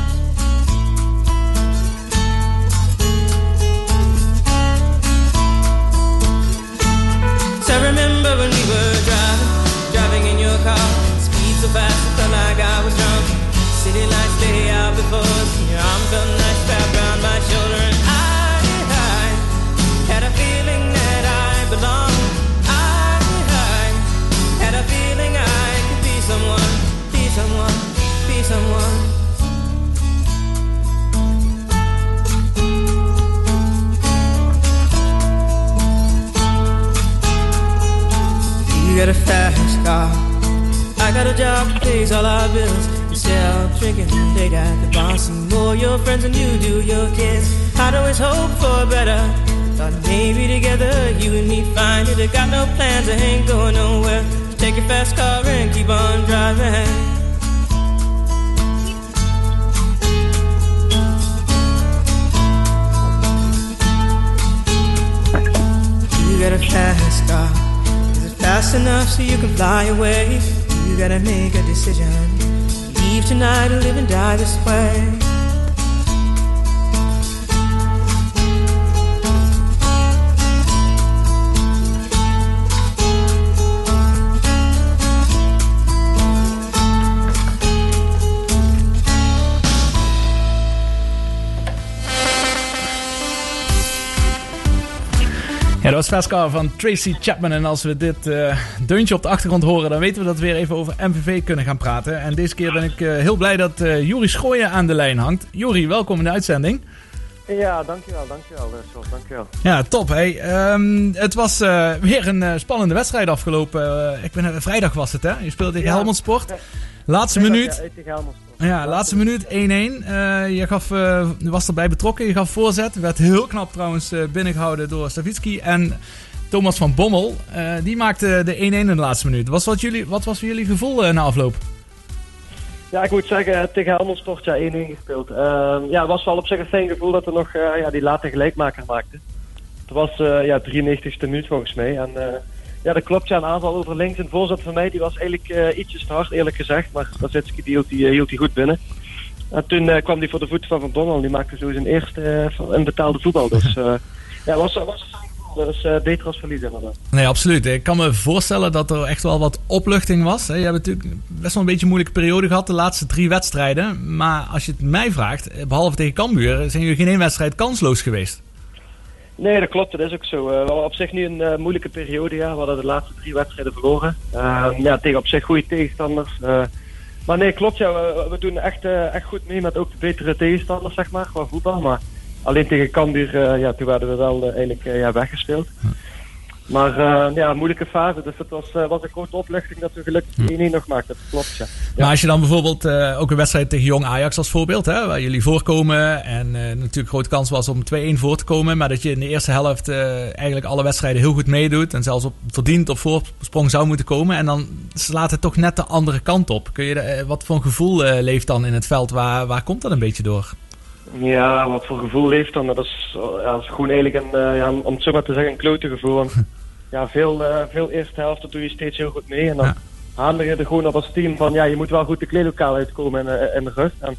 I remember when we got a fast car. I got a job that pays all our bills. Instead of drinking late at the bar, see more your friends than you do your kids. I'd always hope for better. Thought maybe together you and me find it. I got no plans, I ain't going nowhere. Take your fast car and keep on driving. You got a fast car. Fast enough so you can fly away? You gotta make a decision. Leave tonight or live and die this way. Dat was Fast Car van Tracy Chapman. En als we dit eh, deuntje op de achtergrond horen, dan weten we dat we weer even over MVV kunnen gaan praten. En deze keer ben ik eh, heel blij dat eh Jori Schooien aan de lijn hangt. Jori, welkom in de uitzending. Ja, dankjewel, dankjewel, Sjors, dankjewel. Ja, top. Hey. Ehm, het was weer een spannende wedstrijd afgelopen. ik ben, vrijdag was het, hè? Je speelde tegen Ja, Helmond Sport. Laatste Vrijdag, minuut. Ja, tegen Helmond. Ja, laatste minuut 1-1. Eh, je gaf, eh, was erbij betrokken, je gaf voorzet. Werd heel knap trouwens eh, binnengehouden door Stavitski. En Thomas van Bommel, die maakte de 1-1 in de laatste minuut. Was wat, jullie, wat was jullie gevoel na afloop? Ja, ik moet zeggen, tegen Helmond Sport ja, 1-1 gespeeld. Ehm, ja, het was wel op zich een fijn gevoel dat we nog ja, die late gelijkmaker maakten. Het was ja, 93ste minuut volgens mij. En ja, dat klopt. Ja, een aanval over links. Een voorzet van mij die was eigenlijk eh, ietsjes te hard, eerlijk gezegd. Maar die hield, die, eh, hield die goed binnen. En toen eh, kwam hij voor de voet van Van Bommel. Die maakte zo zijn eerste in betaalde voetbal. Dus (laughs) ja, was, was een. Dat is beter als verliezen inderdaad. Nee, absoluut. Ik kan me voorstellen dat er echt wel wat opluchting was. Je hebt natuurlijk best wel een beetje een moeilijke periode gehad, de laatste drie wedstrijden. Maar als je het mij vraagt, eh, behalve tegen Cambuur, zijn jullie geen één wedstrijd kansloos geweest. Nee, dat klopt. Dat is ook zo. We hadden op zich nu een eh, moeilijke periode. Ja. We hadden de laatste drie wedstrijden verloren. Eh, ja, tegen op zich goede tegenstanders. Eh, maar nee, klopt. Ja, we, doen echt, echt goed mee met ook de betere tegenstanders, zeg maar, qua voetbal. Maar alleen tegen Cambuur, ja, toen werden we wel eigenlijk ja, weggespeeld. Maar eh, ja, moeilijke fase. Dus het was, eh, was een grote opluchting dat we gelukkig 1-1 nog maakten. Dat klopt, ja. Maar als je dan bijvoorbeeld eh, ook een wedstrijd tegen Jong Ajax als voorbeeld, hè, waar jullie voorkomen en natuurlijk grote kans was om 2-1 voor te komen, maar dat je in de eerste helft eigenlijk alle wedstrijden heel goed meedoet en zelfs op verdiend op voorsprong zou moeten komen en dan slaat het toch net de andere kant op. Kun je, wat voor een gevoel leeft dan in het veld? Waar, waar komt dat een beetje door? Ja, wat voor gevoel heeft dan? Dat is, ja, dat is gewoon eigenlijk een, eh, ja, om het zo maar te zeggen, een klote gevoel. Want (laughs) ja, veel, eh, veel eerste helft dat doe je steeds heel goed mee. En dan handel je er gewoon op als team van, ja, je moet wel goed de kleedlokaal uitkomen in, eh, de rust. En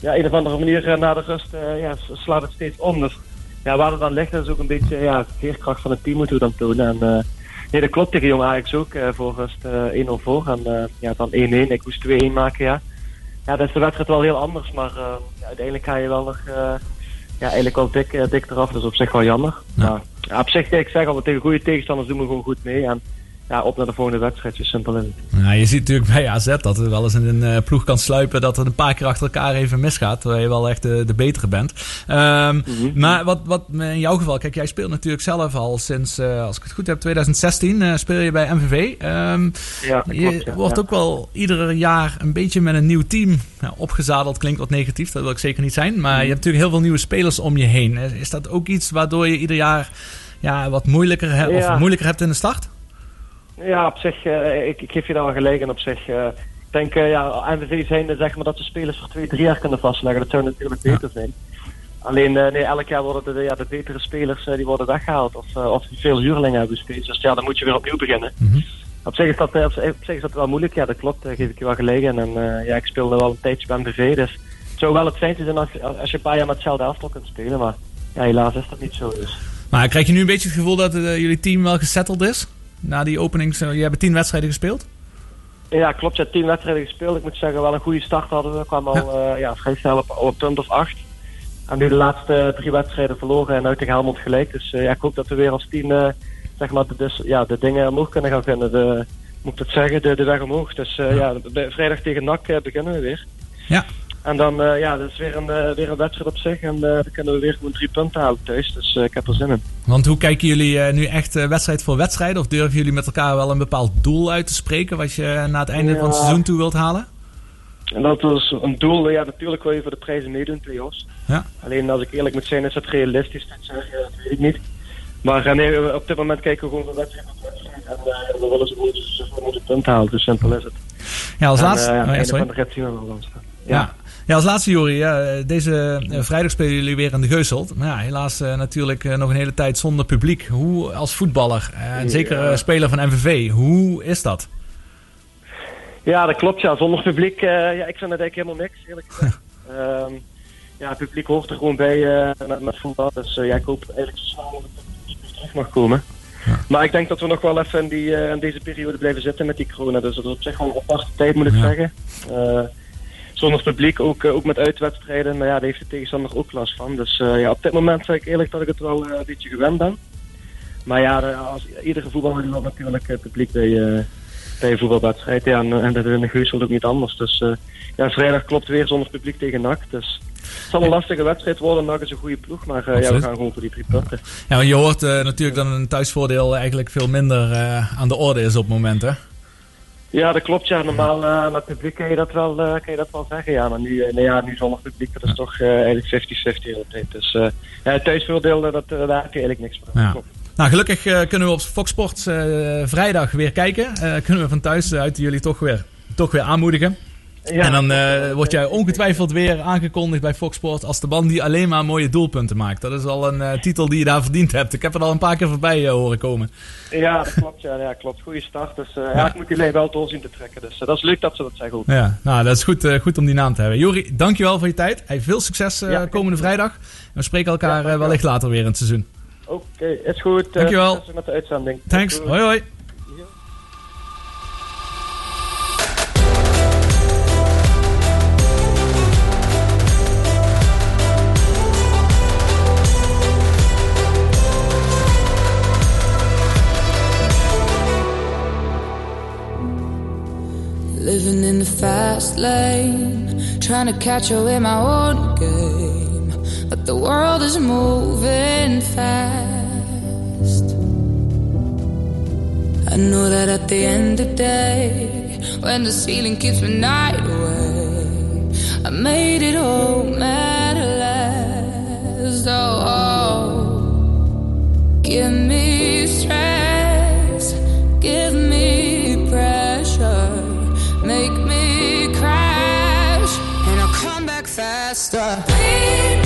ja, een of andere manier na de rust ja, slaat het steeds om. Dus ja, waar het dan ligt, dat is ook een beetje ja, de veerkracht van het team moeten we dan tonen. En eh, nee, dat klopt tegen Jong Ajax ook, voor rust eh 1-0 voor. En ja, dan 1-1. Ik moest 2-1 maken, ja. Ja, dat is de wedstrijd wel heel anders, maar eh, ja, uiteindelijk ga je wel nog eh, ja, eigenlijk wel dik, eh, dik eraf. Dus op zich wel jammer. Maar ja, op zich, ik zeg al, tegen goede tegenstanders doen we gewoon goed mee. En ja, op naar de volgende wedstrijd, zo simpel. Nou, je ziet natuurlijk bij AZ dat er wel eens in een eh, ploeg kan sluipen dat er een paar keer achter elkaar even misgaat, terwijl je wel echt de, de betere bent. Ehm, Maar wat, wat in jouw geval, kijk, jij speelt natuurlijk zelf al sinds, eh, als ik het goed heb, 2016 eh, speel je bij MVV. Ehm, Ja, je klopt, ja. wordt Ja. ook wel ieder jaar een beetje met een nieuw team ja, opgezadeld. Klinkt wat negatief, dat wil ik zeker niet zijn. Maar je hebt natuurlijk heel veel nieuwe spelers om je heen. Is dat ook iets waardoor je ieder jaar ja, wat moeilijker, he- of moeilijker hebt in de start? Ja, op zich, eh, ik, ik geef je daar wel gelijk in op zich. eh, ik denk, eh, ja, MVV zijn zeg maar dat ze spelers voor twee, drie jaar kunnen vastleggen. Dat zou natuurlijk beter zijn. Alleen, nee, elk jaar worden de, ja, de betere spelers die worden weggehaald. Of, of die veel huurlingen hebben steeds. Dus ja, dan moet je weer opnieuw beginnen. Op zich, is dat, op zich is dat wel moeilijk. Ja, dat klopt. Daar geef ik je wel gelijk in. En ja, ik speelde wel een tijdje bij MVV. Dus het zou wel het fijnste zijn als, als je een paar jaar met hetzelfde elftal kunt spelen. Maar ja, helaas is dat niet zo. Dus. Maar krijg je nu een beetje het gevoel dat jullie team wel gesetteld is? Na die openings, eh, je hebt tien wedstrijden gespeeld. Ja, klopt. Ja, tien wedstrijden gespeeld. Ik moet zeggen, wel een goede start hadden we. We kwamen al ja. ja, vrij snel op, op punt of acht. En nu de laatste drie wedstrijden verloren en nu tegen Helmond gelijk. Dus eh, ja, ik hoop dat we weer als team eh, zeg maar, de, dus, ja, de dingen omhoog kunnen gaan vinden. De, moet ik het zeggen, de, de weg omhoog. Dus eh, ja, vrijdag tegen NAC eh, beginnen we weer. Ja. En dan, eh, ja, dat is weer een, eh, weer een wedstrijd op zich. En eh, dan kunnen we weer gewoon drie punten halen thuis. Dus ik heb er zin in. Want hoe kijken jullie nu echt wedstrijd voor wedstrijd? Of durven jullie met elkaar wel een bepaald doel uit te spreken wat je na het einde van het seizoen toe wilt halen? En dat is een doel, ja, natuurlijk wil je voor de prijzen meedoen, play-offs. Ja. Alleen als ik eerlijk moet zijn, is dat realistisch? Dat, zeg, ja, dat weet ik niet. Maar nee, op dit moment kijken we gewoon van wedstrijd tot wedstrijd. En we willen zoveel zoveel mogelijk punten halen, dus simpel is het. Ja, als laatste- oh, ja, sorry. de zien we wel. Ja. Ja. als laatste Jori, ja, deze eh, vrijdag spelen jullie weer in de Geuselt. Maar ja, helaas eh, natuurlijk eh, nog een hele tijd zonder publiek. Hoe als voetballer, eh, en Ja. zeker eh, speler van MVV, hoe is dat? Ja, dat klopt. Ja. Zonder publiek, eh, ja, ik vind het eigenlijk helemaal niks, eerlijk gezegd. (laughs) Ehm, ja, het publiek hoort er gewoon bij eh, met, met voetbal. Dus eh, ja, ik hoop eigenlijk zo snel mogelijk dat het publiek terug mag komen. Maar ik denk dat we nog wel even in, die, eh, in deze periode blijven zitten met die corona. Dus dat is op zich wel een aparte tijd, moet ik Ja. zeggen. Eh, zonder publiek, ook, eh, ook met uitwedstrijden. Maar ja, daar heeft de tegenstander ook last van. Dus eh, ja, op dit moment zeg ik eerlijk dat ik het wel eh, een beetje gewend ben. Maar ja, als, iedere voetballer wil natuurlijk het publiek bij, bij een voetbalwedstrijd. Ja, en, en dat is in de Geusel ook niet anders. Dus ja, vrijdag klopt weer zonder publiek tegen NAC. Dus het zal een lastige wedstrijd worden. NAC is een goede ploeg, maar eh, ja, we gaan gewoon voor die drie punten. Ja, want je hoort natuurlijk dat een thuisvoordeel eigenlijk veel minder aan de orde is op het moment, hè? Ja, dat klopt. Ja. Normaal aan het publiek kan je dat wel, eh, kan je dat wel zeggen. Ja, maar nu, eh, ja, nu zonder publiek, dat is toch eigenlijk 50-50 de hele tijd. Dus eh ja, het thuisvoordeel, dat, daar heb je eigenlijk niks van. Ja. Nou, gelukkig kunnen we op Fox Sports vrijdag weer kijken. Kunnen we van thuis uit jullie toch weer, toch weer aanmoedigen. Ja. en dan eh, word jij ongetwijfeld weer aangekondigd bij Fox Sports als de man die alleen maar mooie doelpunten maakt. Dat is al een eh, titel die je daar verdiend hebt. Ik heb er al een paar keer voorbij eh, horen komen. Ja, dat klopt. Ja, ja klopt. Goede start. Dus eh, ja. ik moet die lijn wel door zien te trekken. Dus dat is leuk dat ze dat zeggen ook. Ja, nou, dat is goed, goed om die naam te hebben. Jori, dankjewel voor je tijd. Hey, veel succes komende vrijdag. En we spreken elkaar wellicht later weer in het seizoen. Oké, is goed. Dankjewel. met de uitzending. Thanks. Hoi hoi. Living in the fast lane, trying to catch up in my own game. But the world is moving fast. I know that at the end of the day, when the ceiling keeps me night away, I made it all matter less. Oh, oh. give me stress, give me pressure, make me crash, and I'll come back faster. Lead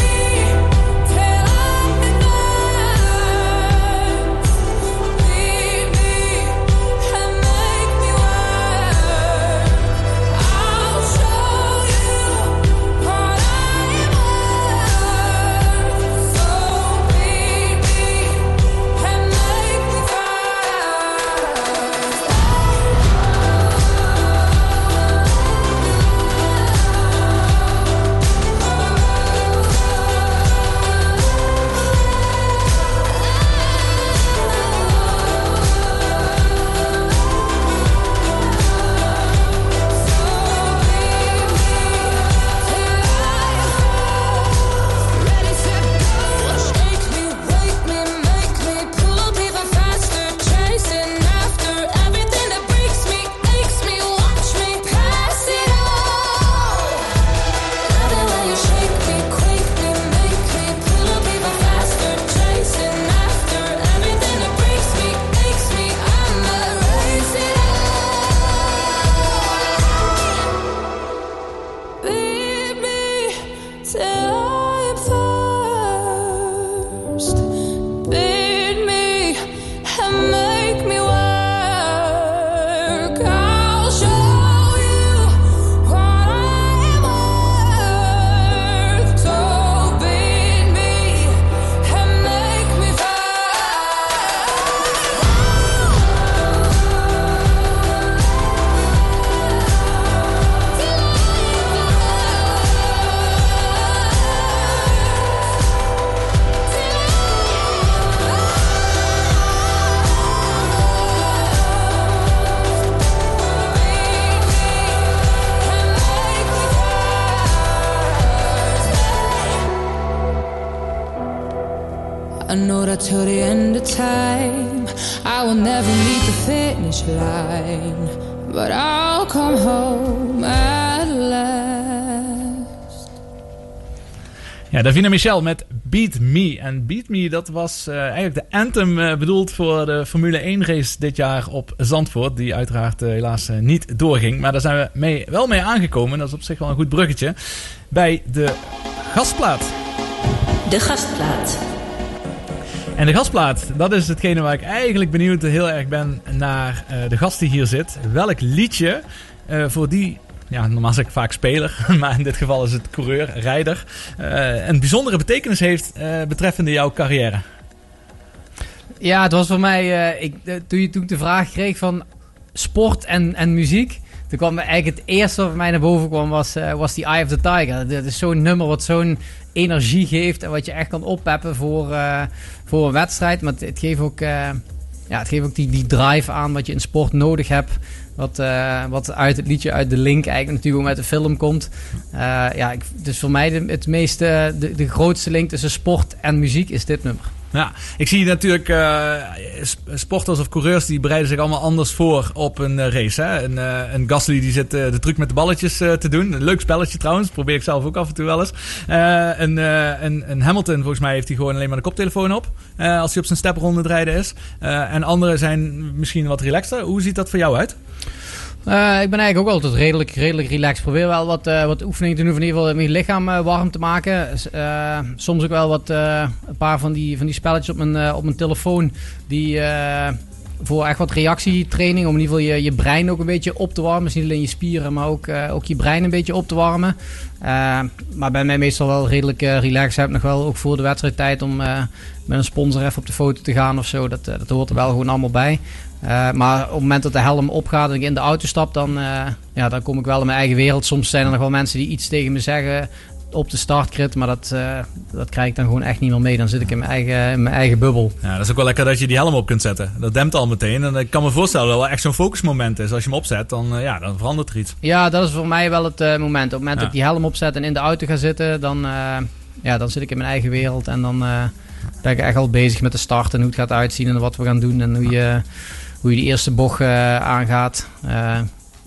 Ja, Davina Michel met Beat Me. En Beat Me, dat was eh, eigenlijk de anthem eh, bedoeld voor de Formule 1 race dit jaar op Zandvoort. Die uiteraard eh, helaas niet doorging. Maar daar zijn we mee, wel mee aangekomen. Dat is op zich wel een goed bruggetje. Bij de gastplaat. De gastplaat. En de gastplaat, dat is hetgene waar ik eigenlijk benieuwd heel erg ben naar de gast die hier zit. Welk liedje voor die, ja, normaal zeg ik vaak speler, (laughs) maar in dit geval is het coureur, rijder, eh, een bijzondere betekenis heeft eh, betreffende jouw carrière. Ja, het was voor mij, eh, ik, toen, je, toen ik de vraag kreeg van sport en, en muziek, toen kwam eigenlijk het eerste wat mij naar boven kwam, was, eh, was die Eye of the Tiger. Dat is zo'n nummer wat zo'n energie geeft en wat je echt kan oppeppen voor, voor een wedstrijd. Maar het, geeft ook, ja, het geeft ook die, die drive aan wat je in sport nodig hebt. Wat, eh, wat uit het liedje, uit de link eigenlijk natuurlijk ook met de film komt. Eh, ja, ik, dus voor mij de, het meeste, de, de grootste link tussen sport en muziek is dit nummer. Ja, ik zie natuurlijk eh, sp- sporters of coureurs die bereiden zich allemaal anders voor op een race. Hè? Een, eh, een Gasly die zit de truc met de balletjes te doen. Een leuk spelletje trouwens, probeer ik zelf ook af en toe wel eens. Een, een, Hamilton volgens mij heeft hij gewoon alleen maar de koptelefoon op als hij op zijn stepronde rijden is. En anderen zijn misschien wat relaxter. Hoe ziet dat voor jou uit? Eh, ik ben eigenlijk ook altijd redelijk, redelijk relaxed. Probeer wel wat, eh, wat oefeningen te doen, in ieder geval mijn lichaam eh, warm te maken. Soms ook wel wat, een paar van die, van die spelletjes op mijn, op mijn telefoon. Die voor echt wat reactietraining, om in ieder geval je, je brein ook een beetje op te warmen. Dus niet alleen je spieren, maar ook, ook je brein een beetje op te warmen. Maar bij mij meestal wel redelijk relaxed. Ik heb nog wel ook voor de wedstrijd om eh, met een sponsor even op de foto te gaan of zo. Dat, dat hoort er wel gewoon allemaal bij. Eh, maar op het moment dat de helm opgaat en ik in de auto stap, dan, eh, ja, dan kom ik wel in mijn eigen wereld. Soms zijn er nog wel mensen die iets tegen me zeggen op de startcrit, maar dat, eh, dat krijg ik dan gewoon echt niet meer mee. Dan zit ik in mijn eigen, in mijn eigen bubbel. Ja, dat is ook wel lekker dat je die helm op kunt zetten. Dat dempt al meteen. En ik kan me voorstellen dat wel echt zo'n focusmoment is. Als je hem opzet, dan, ja, dan verandert er iets. Ja, dat is voor mij wel het moment. Op het moment Ja. dat ik die helm opzet en in de auto ga zitten, dan, ja, dan zit ik in mijn eigen wereld. En dan ben ik echt al bezig met de start en hoe het gaat uitzien en wat we gaan doen. En hoe je, hoe je die eerste bocht eh, aangaat. Eh,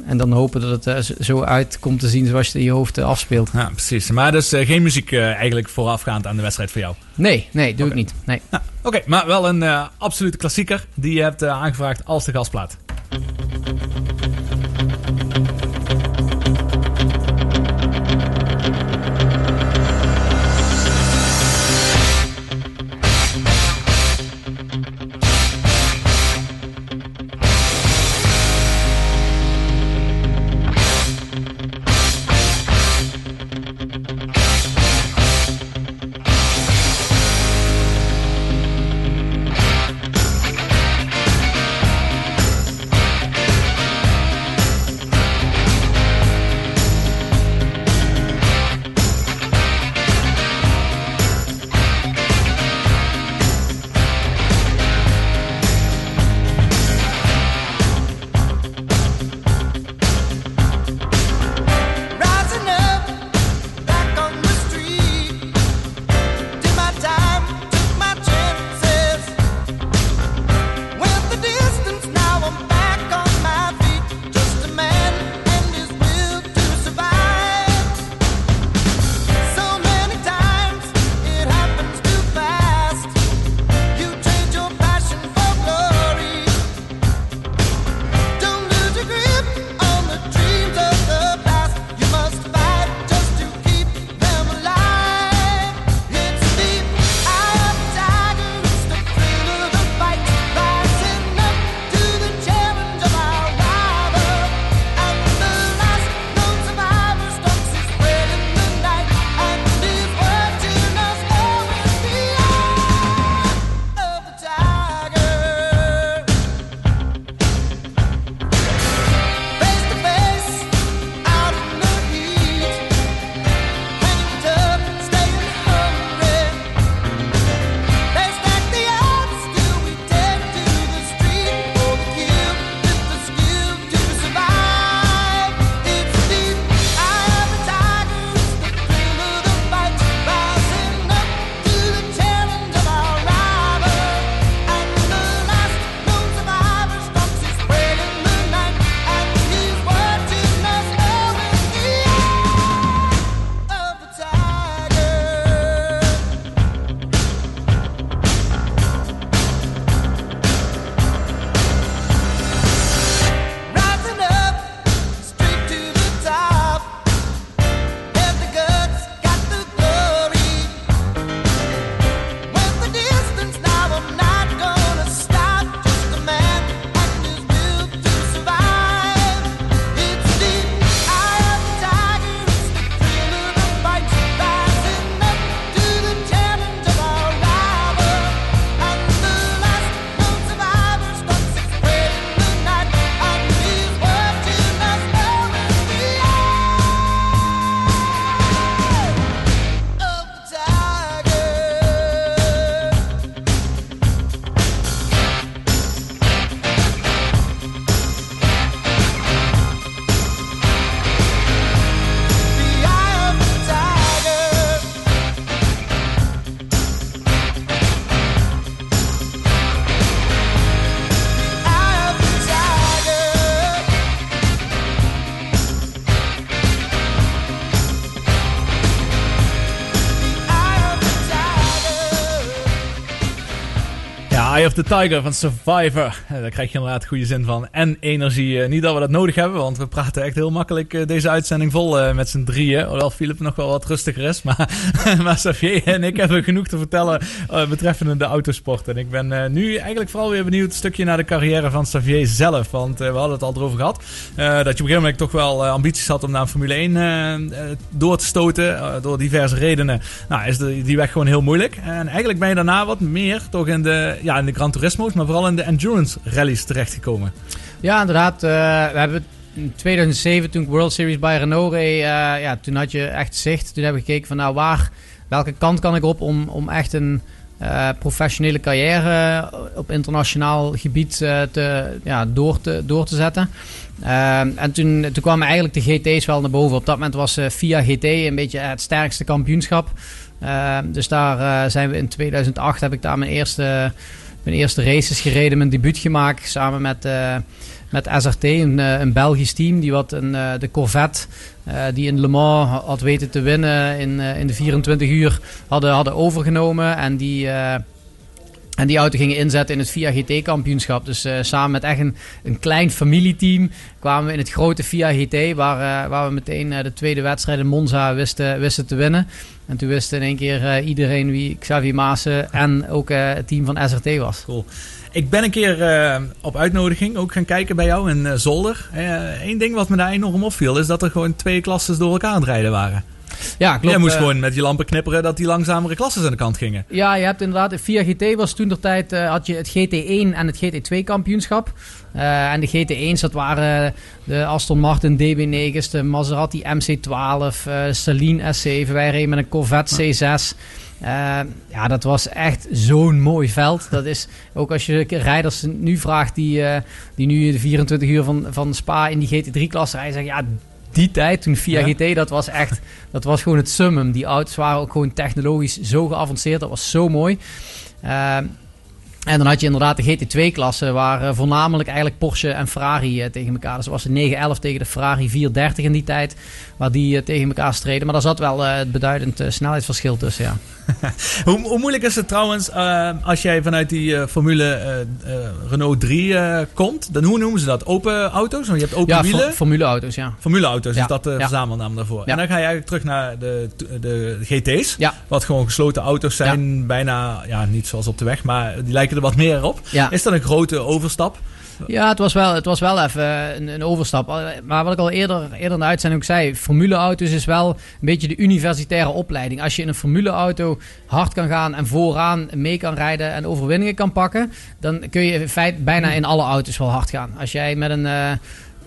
en dan hopen dat het eh, zo uit komt te zien zoals je het in je hoofd afspeelt. Ja, precies. Maar dus eh, geen muziek eigenlijk voorafgaand aan de wedstrijd voor jou? Nee, nee, doe ik niet. Nee. Oké, maar wel een absolute klassieker die je hebt aangevraagd als de gastplaat. The Tiger van Survivor. Eh, Daar krijg je inderdaad goede zin van. En energie. Eh, Niet dat we dat nodig hebben, want we praten echt heel makkelijk eh, deze uitzending vol met z'n drieën. Hoewel Philip nog wel wat rustiger is. Maar, (laughs) maar Xavier en ik hebben genoeg te vertellen betreffende de autosport. En ik ben nu eigenlijk vooral weer benieuwd een stukje naar de carrière van Xavier zelf. Want we hadden het al erover gehad. eh, dat je op een gegeven moment toch wel ambities had om naar Formule 1 eh, eh, door te stoten. door diverse redenen. Nou, is de, die weg gewoon heel moeilijk. En eigenlijk ben je daarna wat meer toch in de, ja, in de Gran maar vooral in de endurance rallies terechtgekomen. Ja, inderdaad. eh, we hebben in 2007, toen ik World Series bij Renault reed, eh, ja, toen had je echt zicht. Toen hebben we gekeken van nou, waar, welke kant kan ik op om, om echt een eh, professionele carrière op internationaal gebied te, ja, door, te, door te zetten. En toen, toen kwamen eigenlijk de GT's wel naar boven. Op dat moment was eh, FIA GT een beetje het sterkste kampioenschap. Dus daar zijn we in 2008 heb ik daar mijn eerste, mijn eerste races gereden, mijn debuut gemaakt samen met, eh, met SRT, een, eh, een Belgisch team die wat een, eh, de Corvette die in Le Mans ha- had weten te winnen in, in de 24 uur hadden, hadden overgenomen en die en die auto gingen inzetten in het FIA GT-kampioenschap. Dus eh, samen met echt een, een klein familieteam kwamen we in het grote FIA GT, waar, eh, waar we meteen eh, de tweede wedstrijd in Monza wisten, wisten te winnen. En toen wist in één keer iedereen wie Xavier Maassen en ook het team van SRT was. Cool. Ik ben een keer op uitnodiging ook gaan kijken bij jou in Zolder. Eén ding wat me daar enorm opviel is dat er gewoon twee klasses door elkaar aan het rijden waren. Ja, klopt. Jij moest eh, gewoon met je lampen knipperen dat die langzamere klasses aan de kant gingen. Ja, je hebt inderdaad, de FIA GT was toen de tijd, eh, had je het GT1 en het GT2 kampioenschap. Eh, en de GT1's, dat waren de Aston Martin DB9's, de Maserati MC12, eh Saline S7. Wij reden met een Corvette C6. Eh, ja, dat was echt zo'n mooi veld. Dat is ook als je rijders nu vraagt die, eh, die nu de 24 uur van, van Spa in die GT3-klasse rijden, zeggen ja, die tijd, toen Via Ja. GT, dat was echt, dat was gewoon het summum. Die auto's waren ook gewoon technologisch zo geavanceerd, dat was zo mooi. Ehm, en dan had je inderdaad de GT2-klasse, waar eh, voornamelijk eigenlijk Porsche en Ferrari eh, tegen elkaar. Dus was de 911 tegen de Ferrari 430 in die tijd, waar die eh, tegen elkaar streden. Maar daar zat wel eh, het beduidend eh, snelheidsverschil tussen, ja. (laughs) Hoe, hoe moeilijk is het trouwens eh, als jij vanuit die eh, Formule eh, Renault 3 eh, komt? Dan hoe noemen ze dat? Open auto's? Want je hebt open ja, wielen. for- formuleauto's, ja. Formuleauto's Ja, is dat de ja. verzamelnaam daarvoor. Ja. En dan ga je eigenlijk terug naar de, de GT's. Ja. Wat gewoon gesloten auto's zijn. Bijna, ja, niet zoals op de weg, maar die lijken er wat meer op. Ja. Is dat een grote overstap? Ja, het was wel, het was wel even een, een overstap. Maar wat ik al eerder, eerder in de uitzending ook zei, formuleauto's is wel een beetje de universitaire opleiding. Als je in een formuleauto hard kan gaan en vooraan mee kan rijden en overwinningen kan pakken, dan kun je in feite bijna in alle auto's wel hard gaan. Als jij met een... eh,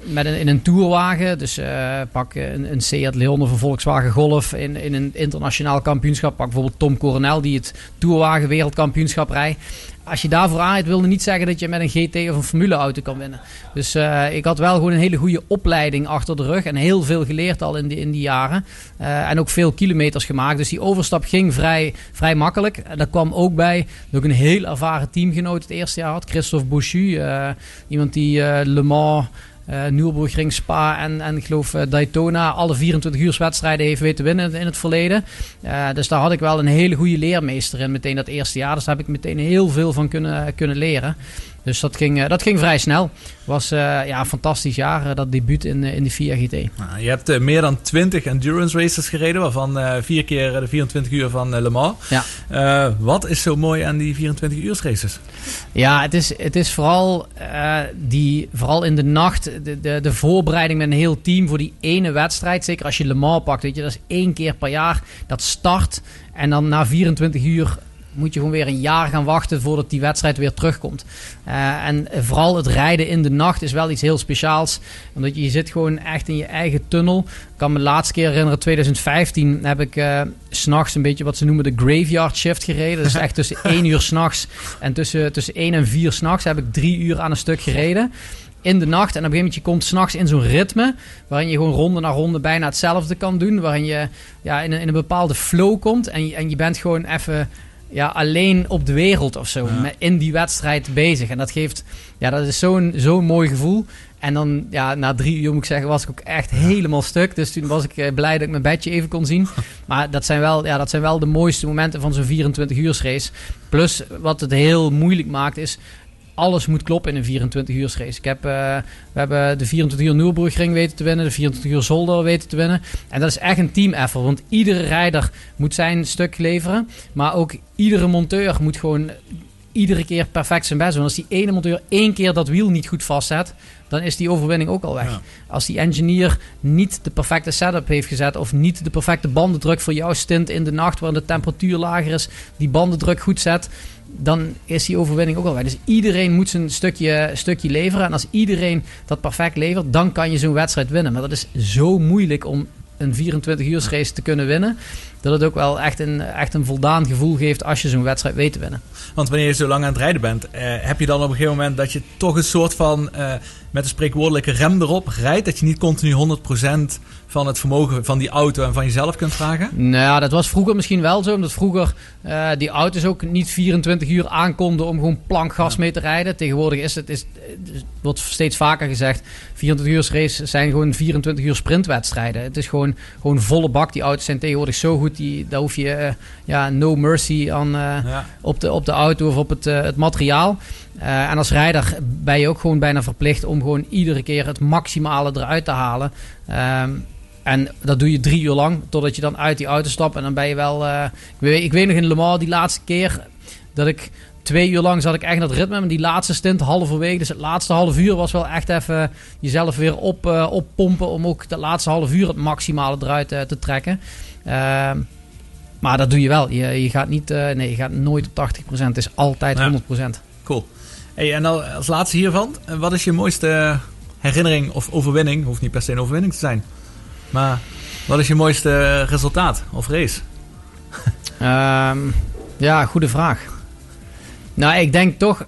met een, in een tourwagen, dus eh, pak een, een Seat Leon of een Volkswagen Golf in, in een internationaal kampioenschap. Pak bijvoorbeeld Tom Coronel die het tourwagen wereldkampioenschap rijdt. Als je daarvoor aanrijdt, wilde niet zeggen dat je met een GT of een formuleauto kan winnen. Dus eh, ik had wel gewoon een hele goede opleiding achter de rug. En heel veel geleerd al in die, in die jaren. Eh, en ook veel kilometers gemaakt. Dus die overstap ging vrij, vrij makkelijk. En dat kwam ook bij dat ik een heel ervaren teamgenoot het eerste jaar had. Christophe Bouchu. eh, iemand die eh, Le Mans... eh Nürburgring, Spa en, en ik geloof eh, Daytona alle 24 uur wedstrijden heeft weten winnen in het verleden. Eh, dus daar had ik wel een hele goede leermeester in meteen dat eerste jaar. Dus daar heb ik meteen heel veel van kunnen, kunnen leren. Dus dat ging, eh, dat ging vrij snel. Was eh, ja, een fantastisch jaar, eh, dat debuut in, in de VIA GT. Nou, je hebt meer dan 20 endurance races gereden, waarvan eh, vier keer de 24 uur van Le Mans. Ja. Wat is zo mooi aan die 24 uur races? Ja, het is, het is vooral, die, vooral in de nacht, de, de, de voorbereiding met een heel team voor die ene wedstrijd. Zeker als je Le Mans pakt, weet je, dat is één keer per jaar. Dat start en dan na 24 uur moet je gewoon weer een jaar gaan wachten voordat die wedstrijd weer terugkomt. Eh, en vooral het rijden in de nacht is wel iets heel speciaals. Omdat je, je zit gewoon echt in je eigen tunnel. Ik kan me de laatste keer herinneren, 2015 heb ik s s'nachts een beetje wat ze noemen de graveyard shift gereden. Dus echt tussen (laughs) 1 uur s'nachts en tussen, tussen 1 en 4 s'nachts heb ik drie uur aan een stuk gereden. In de nacht. En op een gegeven moment je komt s'nachts in zo'n ritme. Waarin je gewoon ronde na ronde bijna hetzelfde kan doen. Waarin je ja, in, een, in een bepaalde flow komt. En, je- en je bent gewoon even ja, alleen op de wereld of zo. Met, in die wedstrijd bezig. En dat geeft, ja, dat is zo'n zo'n mooi gevoel. En dan, ja, na drie uur moet ik zeggen, was ik ook echt helemaal stuk. Dus toen was ik eh, blij dat ik mijn bedje even kon zien. (laughs) Maar dat zijn wel, ja, dat zijn wel de mooiste momenten van zo'n 24 uur race. Plus, wat het heel moeilijk maakt, is alles moet kloppen in een 24 uur race. Ik heb, eh, we hebben de 24 uur Nürburgring weten te winnen, de 24 uur Zolder weten te winnen. En dat is echt een team effort, want iedere rijder moet zijn stuk leveren. Maar ook iedere monteur moet gewoon iedere keer perfect zijn best doen. Als die ene monteur één keer dat wiel niet goed vastzet, dan is die overwinning ook al weg. Als die engineer niet de perfecte setup heeft gezet of niet de perfecte bandendruk voor jouw stint in de nacht waar de temperatuur lager is, die bandendruk goed zet, dan is die overwinning ook al weg. Dus iedereen moet zijn stukje, stukje leveren. En als iedereen dat perfect levert, dan kan je zo'n wedstrijd winnen. Maar dat is zo moeilijk om een 24 uur race te kunnen winnen. Dat het ook wel echt een, echt een voldaan gevoel geeft als je zo'n wedstrijd weet te winnen. Want wanneer je zo lang aan het rijden bent, eh, heb je dan op een gegeven moment dat je toch een soort van eh, met een spreekwoordelijke rem erop rijdt? Dat je niet continu 100% van het vermogen van die auto en van jezelf kunt vragen? Nou, ja, dat was vroeger misschien wel zo. Omdat vroeger eh, die auto's ook niet 24 uur aankonden om gewoon plankgas mee te rijden. Tegenwoordig is het, is, wordt steeds vaker gezegd, 24 uur race zijn gewoon 24 uur sprintwedstrijden. Het is gewoon, gewoon volle bak. Die auto's zijn tegenwoordig zo goed, die, daar hoef je eh, ja, no mercy aan, eh, op, de, op de auto of op het, eh, het materiaal. En als rijder ben je ook gewoon bijna verplicht om gewoon iedere keer het maximale eruit te halen. Ehm, en dat doe je drie uur lang, totdat je dan uit die auto stapt. En dan ben je wel... ik, weet, ik weet nog in Le Mans, die laatste keer dat ik... Twee uur lang zat ik echt in dat ritme. Maar die laatste stint, halverwege. Dus het laatste half uur was wel echt even jezelf weer op, eh, oppompen. Om ook de laatste half uur het maximale eruit eh, te trekken. Ehm, maar dat doe je wel. Je, je, gaat, niet, eh, nee, je gaat nooit op 80%. Het is altijd Ja. 100%. Cool. Hey, en als laatste hiervan, wat is je mooiste herinnering of overwinning? Hoeft niet per se een overwinning te zijn. Maar wat is je mooiste resultaat of race? (laughs) Ehm, ja, goede vraag. Nou, ik denk toch.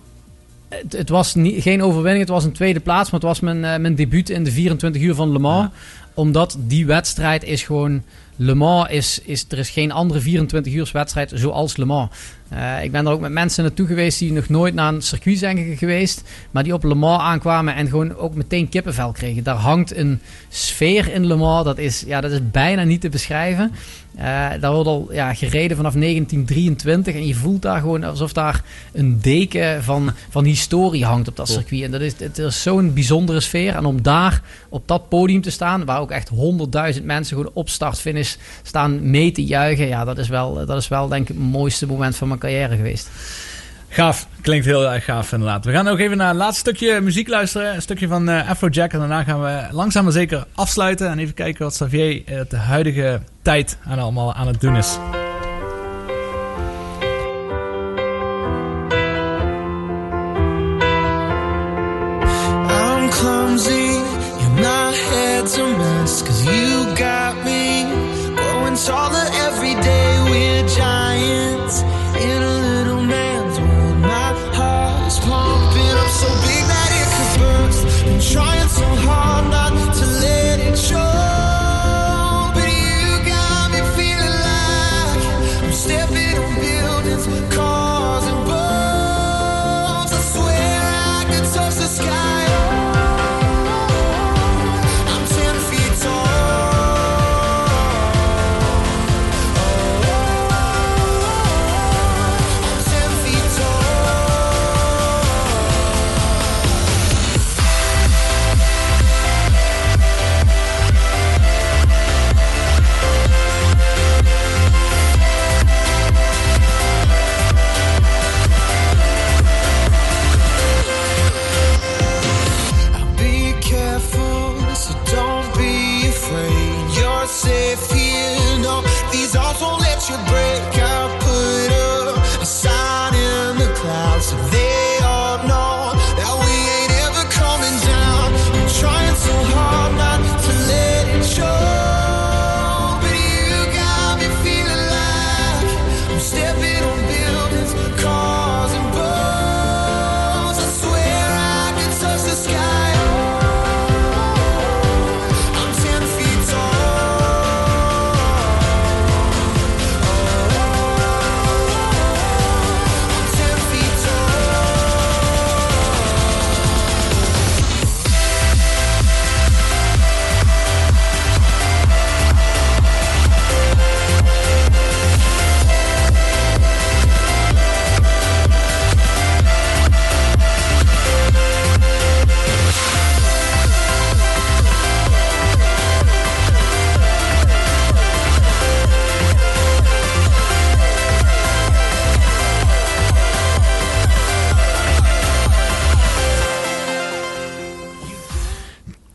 Het, het was niet, geen overwinning, het was een tweede plaats. Maar het was mijn, eh, mijn debuut in de 24 uur van Le Mans. Omdat die wedstrijd is gewoon. Le Mans is, is. Er is geen andere 24 uur wedstrijd zoals Le Mans. Eh, ik ben er ook met mensen naartoe geweest die nog nooit naar een circuit zijn geweest. Maar die op Le Mans aankwamen en gewoon ook meteen kippenvel kregen. Daar hangt een sfeer in Le Mans. Dat is, ja, dat is bijna niet te beschrijven. Eh, daar wordt al ja, gereden vanaf 1923. En je voelt daar gewoon alsof daar een deken van, van historie hangt op dat circuit. En dat is, het is zo'n bijzondere sfeer. En om daar op dat podium te staan, waar ook echt honderdduizend mensen gewoon op staan mee te juichen. Ja, dat is wel, dat is wel denk ik het mooiste moment van mijn carrière geweest. Gaaf, klinkt heel erg gaaf inderdaad. We gaan ook even naar het laatste stukje muziek luisteren. Een stukje van eh, Afrojack. En daarna gaan we langzaam maar zeker afsluiten. En even kijken wat Xavier de huidige tijd aan allemaal aan het doen is. all the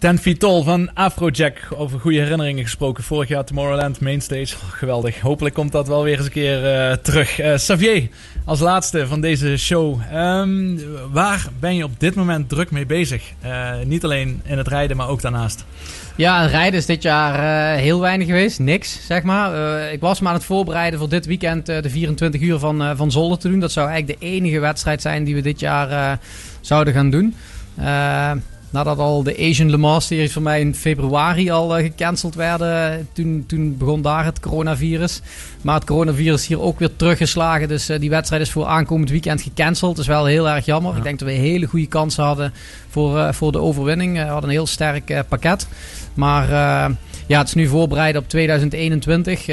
Ten Tall van Afrojack. Over goede herinneringen gesproken. Vorig jaar Tomorrowland Mainstage. Oh, geweldig. Hopelijk komt dat wel weer eens een keer eh, terug. Eh Xavier, als laatste van deze show. Ehm, waar ben je op dit moment druk mee bezig? Eh, niet alleen in het rijden, maar ook daarnaast. Ja, rijden is dit jaar heel weinig geweest. Niks, zeg maar. Ik was me aan het voorbereiden voor dit weekend de 24 uur van, van Zolder te doen. Dat zou eigenlijk de enige wedstrijd zijn die we dit jaar zouden gaan doen. Nadat al de Asian Le Mans series voor mij in februari al eh, gecanceld werden. Toen, toen begon daar het coronavirus. Maar het coronavirus hier ook weer teruggeslagen. Dus eh, die wedstrijd is voor aankomend weekend gecanceld. Dat is wel heel erg jammer. Ik denk dat we hele goede kansen hadden voor, eh, voor de overwinning. We hadden een heel sterk pakket. Maar ja, het is nu voorbereiden op 2021.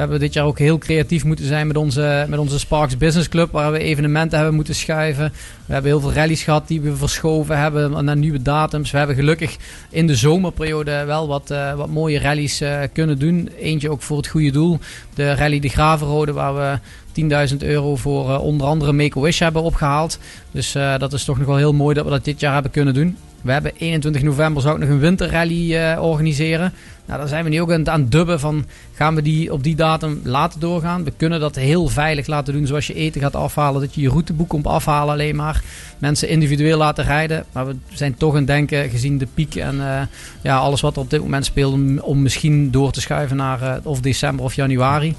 Eh, we hebben dit jaar ook heel creatief moeten zijn met onze, met onze Sparks Business Club, waar we evenementen hebben moeten schuiven. We hebben heel veel rallies gehad die we verschoven hebben naar nieuwe datums. We hebben gelukkig in de zomerperiode wel wat, eh, wat mooie rallies eh, kunnen doen. Eentje ook voor het goede doel. De Rally de Gravenrode, waar we 10.000 euro voor eh, onder andere Make-A-Wish hebben opgehaald. Dus dat is toch nog wel heel mooi dat we dat dit jaar hebben kunnen doen. We hebben 21 november zou ik nog een winterrally organiseren. Nou, daar zijn we nu ook aan het dubben van gaan we die op die datum laten doorgaan. We kunnen dat heel veilig laten doen zoals je eten gaat afhalen. Dat je je routeboek komt afhalen alleen maar. Mensen individueel laten rijden. Maar we zijn toch het denken gezien de piek en eh, ja, alles wat er op dit moment speelt. Om, om misschien door te schuiven naar eh, of december of januari.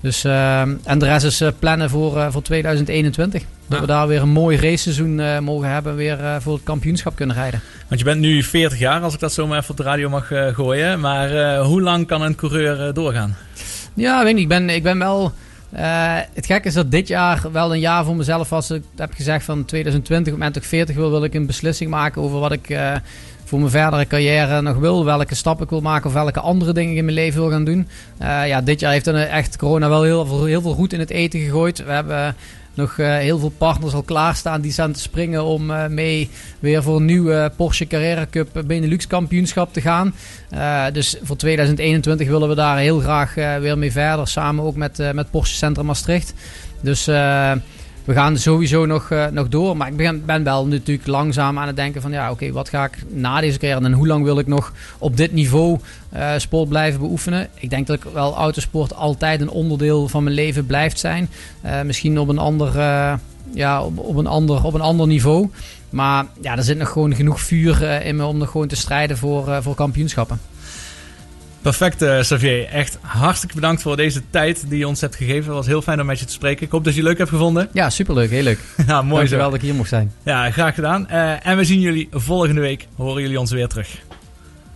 Dus, eh, en de rest is eh, plannen voor, eh, voor 2021. Dat we daar weer een mooi raceseizoen eh, mogen hebben. en Weer eh, voor het kampioenschap kunnen rijden. Want je bent nu 40 jaar, als ik dat zo maar even op de radio mag eh, gooien. Maar eh, hoe lang kan een coureur eh, doorgaan? Ja, weet niet. Ik ben, ik ben wel. eh, het gekke is dat dit jaar wel een jaar voor mezelf was. Ik heb gezegd van 2020, op het moment dat ik 40 wil, wil ik een beslissing maken over wat ik eh, voor mijn verdere carrière nog wil. Welke stappen ik wil maken of welke andere dingen in mijn leven wil gaan doen. Eh, ja, dit jaar heeft echt corona wel heel veel, heel veel goed in het eten gegooid. We hebben nog eh, heel veel partners al klaarstaan die staan te springen om eh, mee weer voor een nieuwe Porsche Carrera Cup Benelux kampioenschap te gaan. Dus voor 2021 willen we daar heel graag weer mee verder, samen ook met, met Porsche Centrum Maastricht. Dus we gaan sowieso nog, eh, nog door. Maar ik ben, ben wel natuurlijk langzaam aan het denken van ja, oké, wat ga ik na deze carrière en hoe lang wil ik nog op dit niveau eh, sport blijven beoefenen? Ik denk dat ik wel autosport altijd een onderdeel van mijn leven blijft zijn. Eh, misschien op een ander, ja, op, op, een ander, op een ander niveau. Maar ja, er zit nog gewoon genoeg vuur in me om nog gewoon te strijden voor, voor kampioenschappen. Perfect, eh, Xavier. Echt hartstikke bedankt voor deze tijd die je ons hebt gegeven. Het was heel fijn om met je te spreken. Ik hoop dat je het leuk hebt gevonden. Ja, superleuk. Heel leuk. ja, (laughs) mooi zo. Dankjewel dat ik hier mocht zijn. Ja, graag gedaan. Eh, en we zien jullie volgende week. Horen jullie ons weer terug.